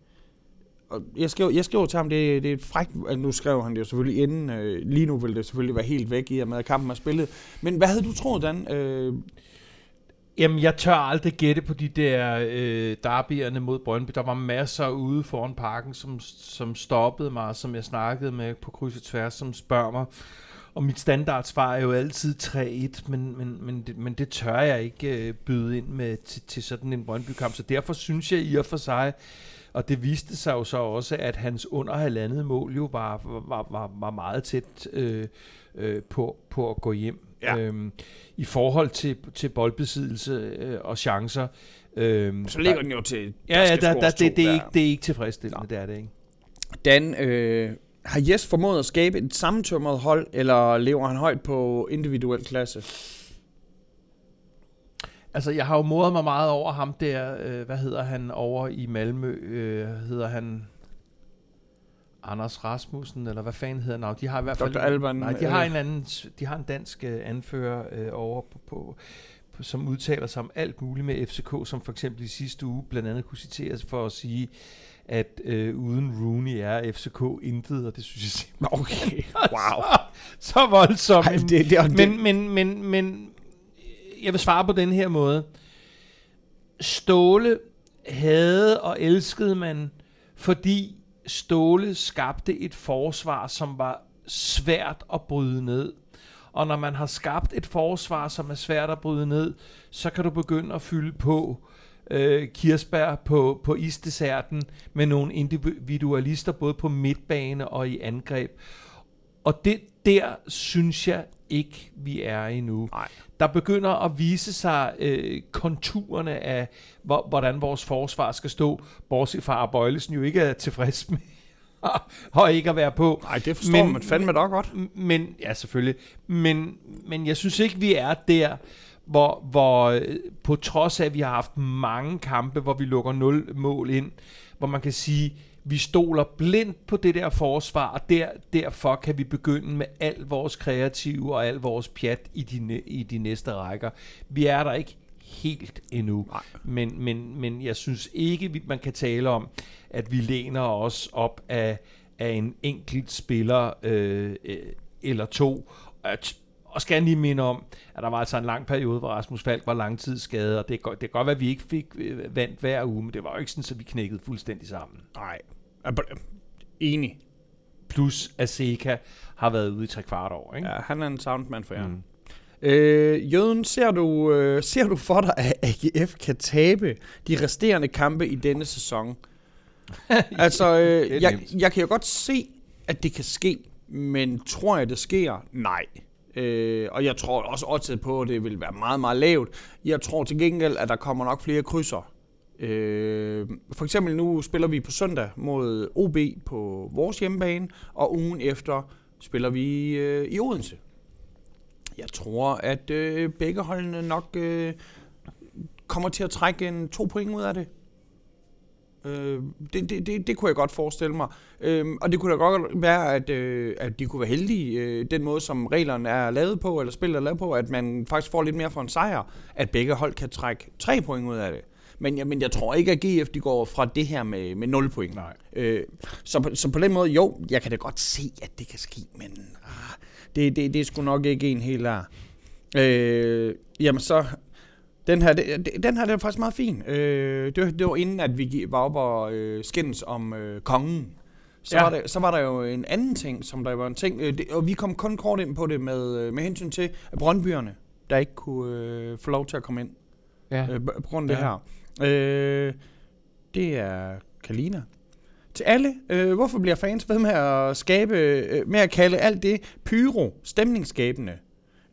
Og jeg skrev, jeg skrev til ham, det, det er frækt, altså nu skrev han det jo selvfølgelig inden, øh, lige nu vil det selvfølgelig være helt væk i og med, at kampen er spillet. Men hvad havde du troet, Dan? Øh, Jamen, jeg tør aldrig gætte på de der øh, derbyerne mod Brøndby. Der var masser ude foran parken, som, som stoppede mig, som jeg snakkede med på kryds og tværs, som spørger mig, og mit standardsvar er jo altid 3-1, men, men, men, det, men det tør jeg ikke øh, byde ind med til, til sådan en Brøndby-kamp. Så derfor synes jeg i og for sig, og det viste sig jo så også, at hans under halvandet mål jo var, var, var, var meget tæt øh, øh, på, på at gå hjem. Ja. Øhm, I forhold til, til boldbesiddelse øh, og chancer. Øhm, Så ligger den jo til... Ja, ja, der, der, scores det, det, er der. ikke, det er ikke tilfredsstillende, det er det ikke. Dan, øh, har Jes formået at skabe et sammentømret hold, eller lever han højt på individuel klasse? Altså, jeg har jo modet mig meget over ham der, øh, hvad hedder han over i Malmø, øh, hedder han Anders Rasmussen, eller hvad fanden hedder han? De har i hvert fald... Dr. Alban, Nej, de øh, har en anden, de har en dansk øh, anfører øh, over på, på, på, som udtaler sig om alt muligt med FCK, som for eksempel i sidste uge blandt andet kunne citeres for at sige, at øh, uden Rooney er FCK intet, og det synes jeg simpelthen Okay, wow. så, så voldsomt. Ej, det, det, det, Men, men, men, men jeg vil svare på den her måde. Ståle havde og elskede man, fordi Ståle skabte et forsvar, som var svært at bryde ned. Og når man har skabt et forsvar, som er svært at bryde ned, så kan du begynde at fylde på øh, kirsebær på, på isdesserten med nogle individualister, både på midtbane og i angreb. Og det der synes jeg ikke, vi er endnu. Nej. Der begynder at vise sig øh, konturerne af, hvor, hvordan vores forsvar skal stå, bortset fra at Bøjlesen jo ikke er tilfreds med og ikke at være på. Nej, det forstår Men- man fandme da godt. Men, ja, selvfølgelig. Men, men jeg synes ikke, vi er der, hvor, hvor øh, på trods af, at vi har haft mange kampe, hvor vi lukker 0 mål ind, hvor man kan sige, vi stoler blindt på det der forsvar, og der, derfor kan vi begynde med al vores kreative og al vores pjat i de, i de næste rækker. Vi er der ikke helt endnu. Nej. Men, men, men jeg synes ikke, man kan tale om, at vi læner os op af, af en enkelt spiller øh, øh, eller to. At, og skal lige minde om, at der var altså en lang periode, hvor Rasmus Falk var langtidsskadet, og det, det kan godt være, at vi ikke fik øh, vandt hver uge, men det var jo ikke sådan, at vi knækkede fuldstændig sammen. Nej. Enig. Plus at Seca har været ude i tre kvart år. Ikke? Ja, han er en soundman for jer. Mm. Øh, Jøden, ser du, øh, ser du for dig, at AGF kan tabe de resterende kampe i denne sæson? altså, øh, jeg, jeg kan jo godt se, at det kan ske, men tror jeg, det sker? Nej. Øh, og jeg tror også oddset på, at det vil være meget, meget lavt. Jeg tror til gengæld, at der kommer nok flere krydser. Øh, for eksempel nu spiller vi på søndag mod OB på vores hjemmebane, og ugen efter spiller vi øh, i Odense. Jeg tror, at øh, begge holdene nok øh, kommer til at trække en to point ud af det. Øh, det, det, det, det kunne jeg godt forestille mig. Øh, og det kunne da godt være, at, øh, at de kunne være heldige, øh, den måde, som reglerne er lavet på, eller spillet er lavet på, at man faktisk får lidt mere for en sejr, at begge hold kan trække tre point ud af det. Men, jeg, men jeg tror ikke, at GF de går fra det her med, med 0 point. Nej. Øh, så, på, så på den måde, jo, jeg kan da godt se, at det kan ske, men ah, det, det, det er sgu nok ikke en helt der. Øh, jamen så, den her, det, den her det er faktisk meget fin. Øh, det, var- det var inden, at vi var oppe og øh, skændes om øh, kongen. Så, Ja. var der, så var der jo en anden ting, som der var en ting, øh, det, og vi kom kun kort ind på det med, øh, med hensyn til Brøndbyerne, der ikke kunne øh, få lov til at komme ind Ja. øh, på grund af Ja. det her. Øh, det er Kalina. Til alle, øh, hvorfor bliver fans ved med at skabe, øh, med at kalde alt det pyro, stemningsskabende?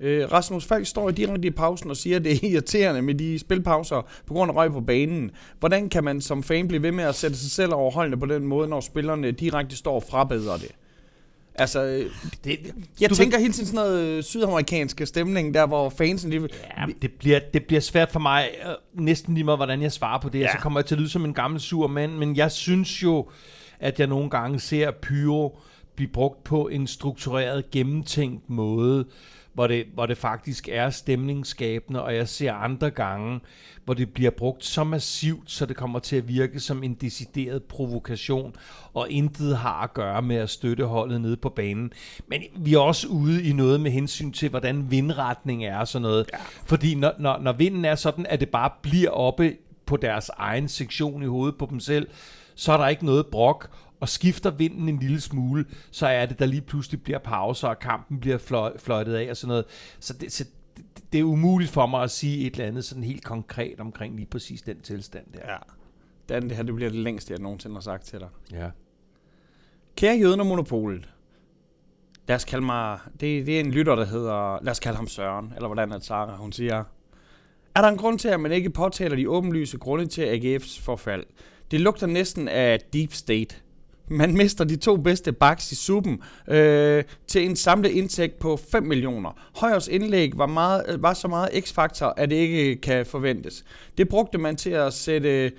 Øh, Rasmus Falk står direkte i pausen og siger, at det er irriterende med de spilpauser på grund af røg på banen. Hvordan kan man som fan blive ved med at sætte sig selv over holdene på den måde, når spillerne direkte står og frabedrer det? Altså, øh, Det, jeg Du tænker hele tiden sådan noget øh, sydamerikanske stemning, der hvor fansen lige... Ja, det bliver, det bliver svært for mig, øh, næsten lige meget, hvordan jeg svarer på det. Ja. Ja. Så kommer jeg til at lyde som en gammel sur mand, men jeg synes jo, at jeg nogle gange ser pyro blive brugt på en struktureret, gennemtænkt måde, hvor det, hvor det faktisk er stemningsskabende, og jeg ser andre gange, hvor det bliver brugt så massivt, så det kommer til at virke som en decideret provokation, og intet har at gøre med at støtte holdet nede på banen. Men vi er også ude i noget med hensyn til, hvordan vindretning er og sådan noget. Ja. Fordi når, når, når vinden er sådan, at det bare bliver oppe på deres egen sektion i hovedet på dem selv, så er der ikke noget brok. Og skifter vinden en lille smule, så er det, der lige pludselig bliver pauser, og kampen bliver fløj, fløjtet af og sådan noget. Så det, så det, det er umuligt for mig at sige et eller andet sådan helt konkret omkring lige præcis den tilstand der. Ja. Dan, det her det bliver det længste, jeg nogensinde har sagt til dig. Ja. Kære jøden og monopolet. Lad os kalde mig... Det, det er en lytter, der hedder... Lad os kalde ham Søren. Eller hvordan er det, Sarah, hun siger. Er der en grund til, at man ikke påtaler de åbenlyse grunde til AGF's forfald? Det lugter næsten af deep state. Man mister de to bedste backs i suppen øh, til en samlet indtægt på 5 millioner. Højers indlæg var, meget, øh, var så meget x-faktor, at det ikke kan forventes. Det brugte man til at sætte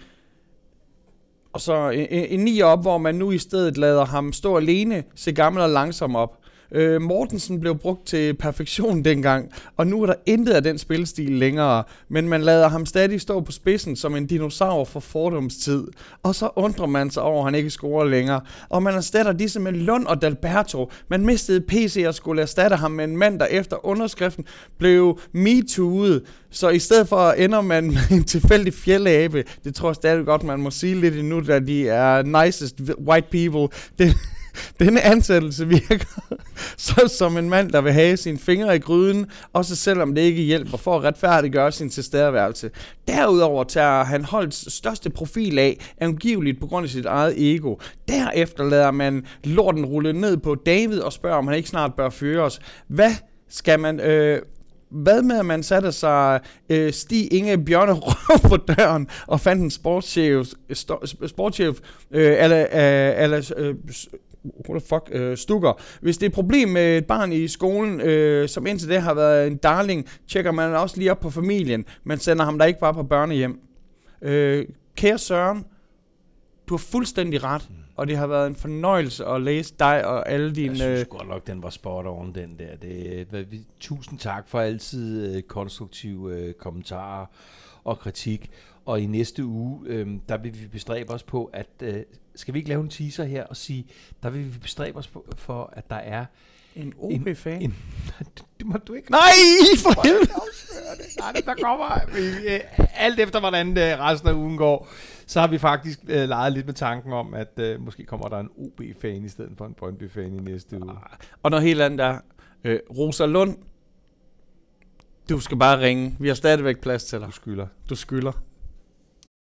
og så en, en 9 op, hvor man nu i stedet lader ham stå alene, se gammel og langsom op. Øh, Mortensen blev brugt til perfektion dengang, og nu er der intet af den spilstil længere, men man lader ham stadig stå på spidsen som en dinosaur for fordomstid. Og så undrer man sig over, at han ikke scorer længere. Og man erstatter disse med Lund og Dalberto. Man mistede PC og skulle erstatte ham med en mand, der efter underskriften blev MeToo'et. Så i stedet for ender man med en tilfældig fjellabe. det tror jeg stadig godt, man må sige lidt endnu, da de er nicest white people. Det, denne ansættelse virker så som en mand, der vil have sine fingre i gryden, også selvom det ikke hjælper for at retfærdiggøre sin tilstedeværelse. Derudover tager han holdets største profil af, angiveligt på grund af sit eget ego. Derefter lader man lorten rulle ned på David og spørger, om han ikke snart bør føre os. Hvad skal man... Øh, hvad med, at man satte sig øh, Stig Inge Bjørne Røv på døren og fandt en sportschef, sto- sportschef øh, eller, øh, eller øh, what the fuck, øh, stukker. Hvis det er et problem med et barn i skolen, øh, som indtil det har været en darling, tjekker man også lige op på familien. Man sender ham der ikke bare på børnehjem. Øh, kære Søren, du har fuldstændig ret, mm. og det har været en fornøjelse at læse dig og alle dine... Jeg synes øh, godt nok, den var spot on, den der. Det, hvad vi- tusind tak for altid øh, konstruktive øh, kommentarer og kritik. Og i næste uge, øh, der vil vi bestræbe os på, at... Øh, skal vi ikke lave en teaser her og sige, der vil vi bestræbe os på, for, at der er... en OB-fan? En, det må du ikke Nej, for helvede! Nej, der kommer vi, øh, alt efter hvordan øh, resten af ugen går, så har vi faktisk øh, leget lidt med tanken om, at øh, måske kommer der en OB-fan i stedet for en Brøndby-fan i næste uge. Og noget helt andet der. Øh, Rosa Lund, du skal bare ringe. Vi har stadigvæk plads til dig. Du skylder. Du skylder.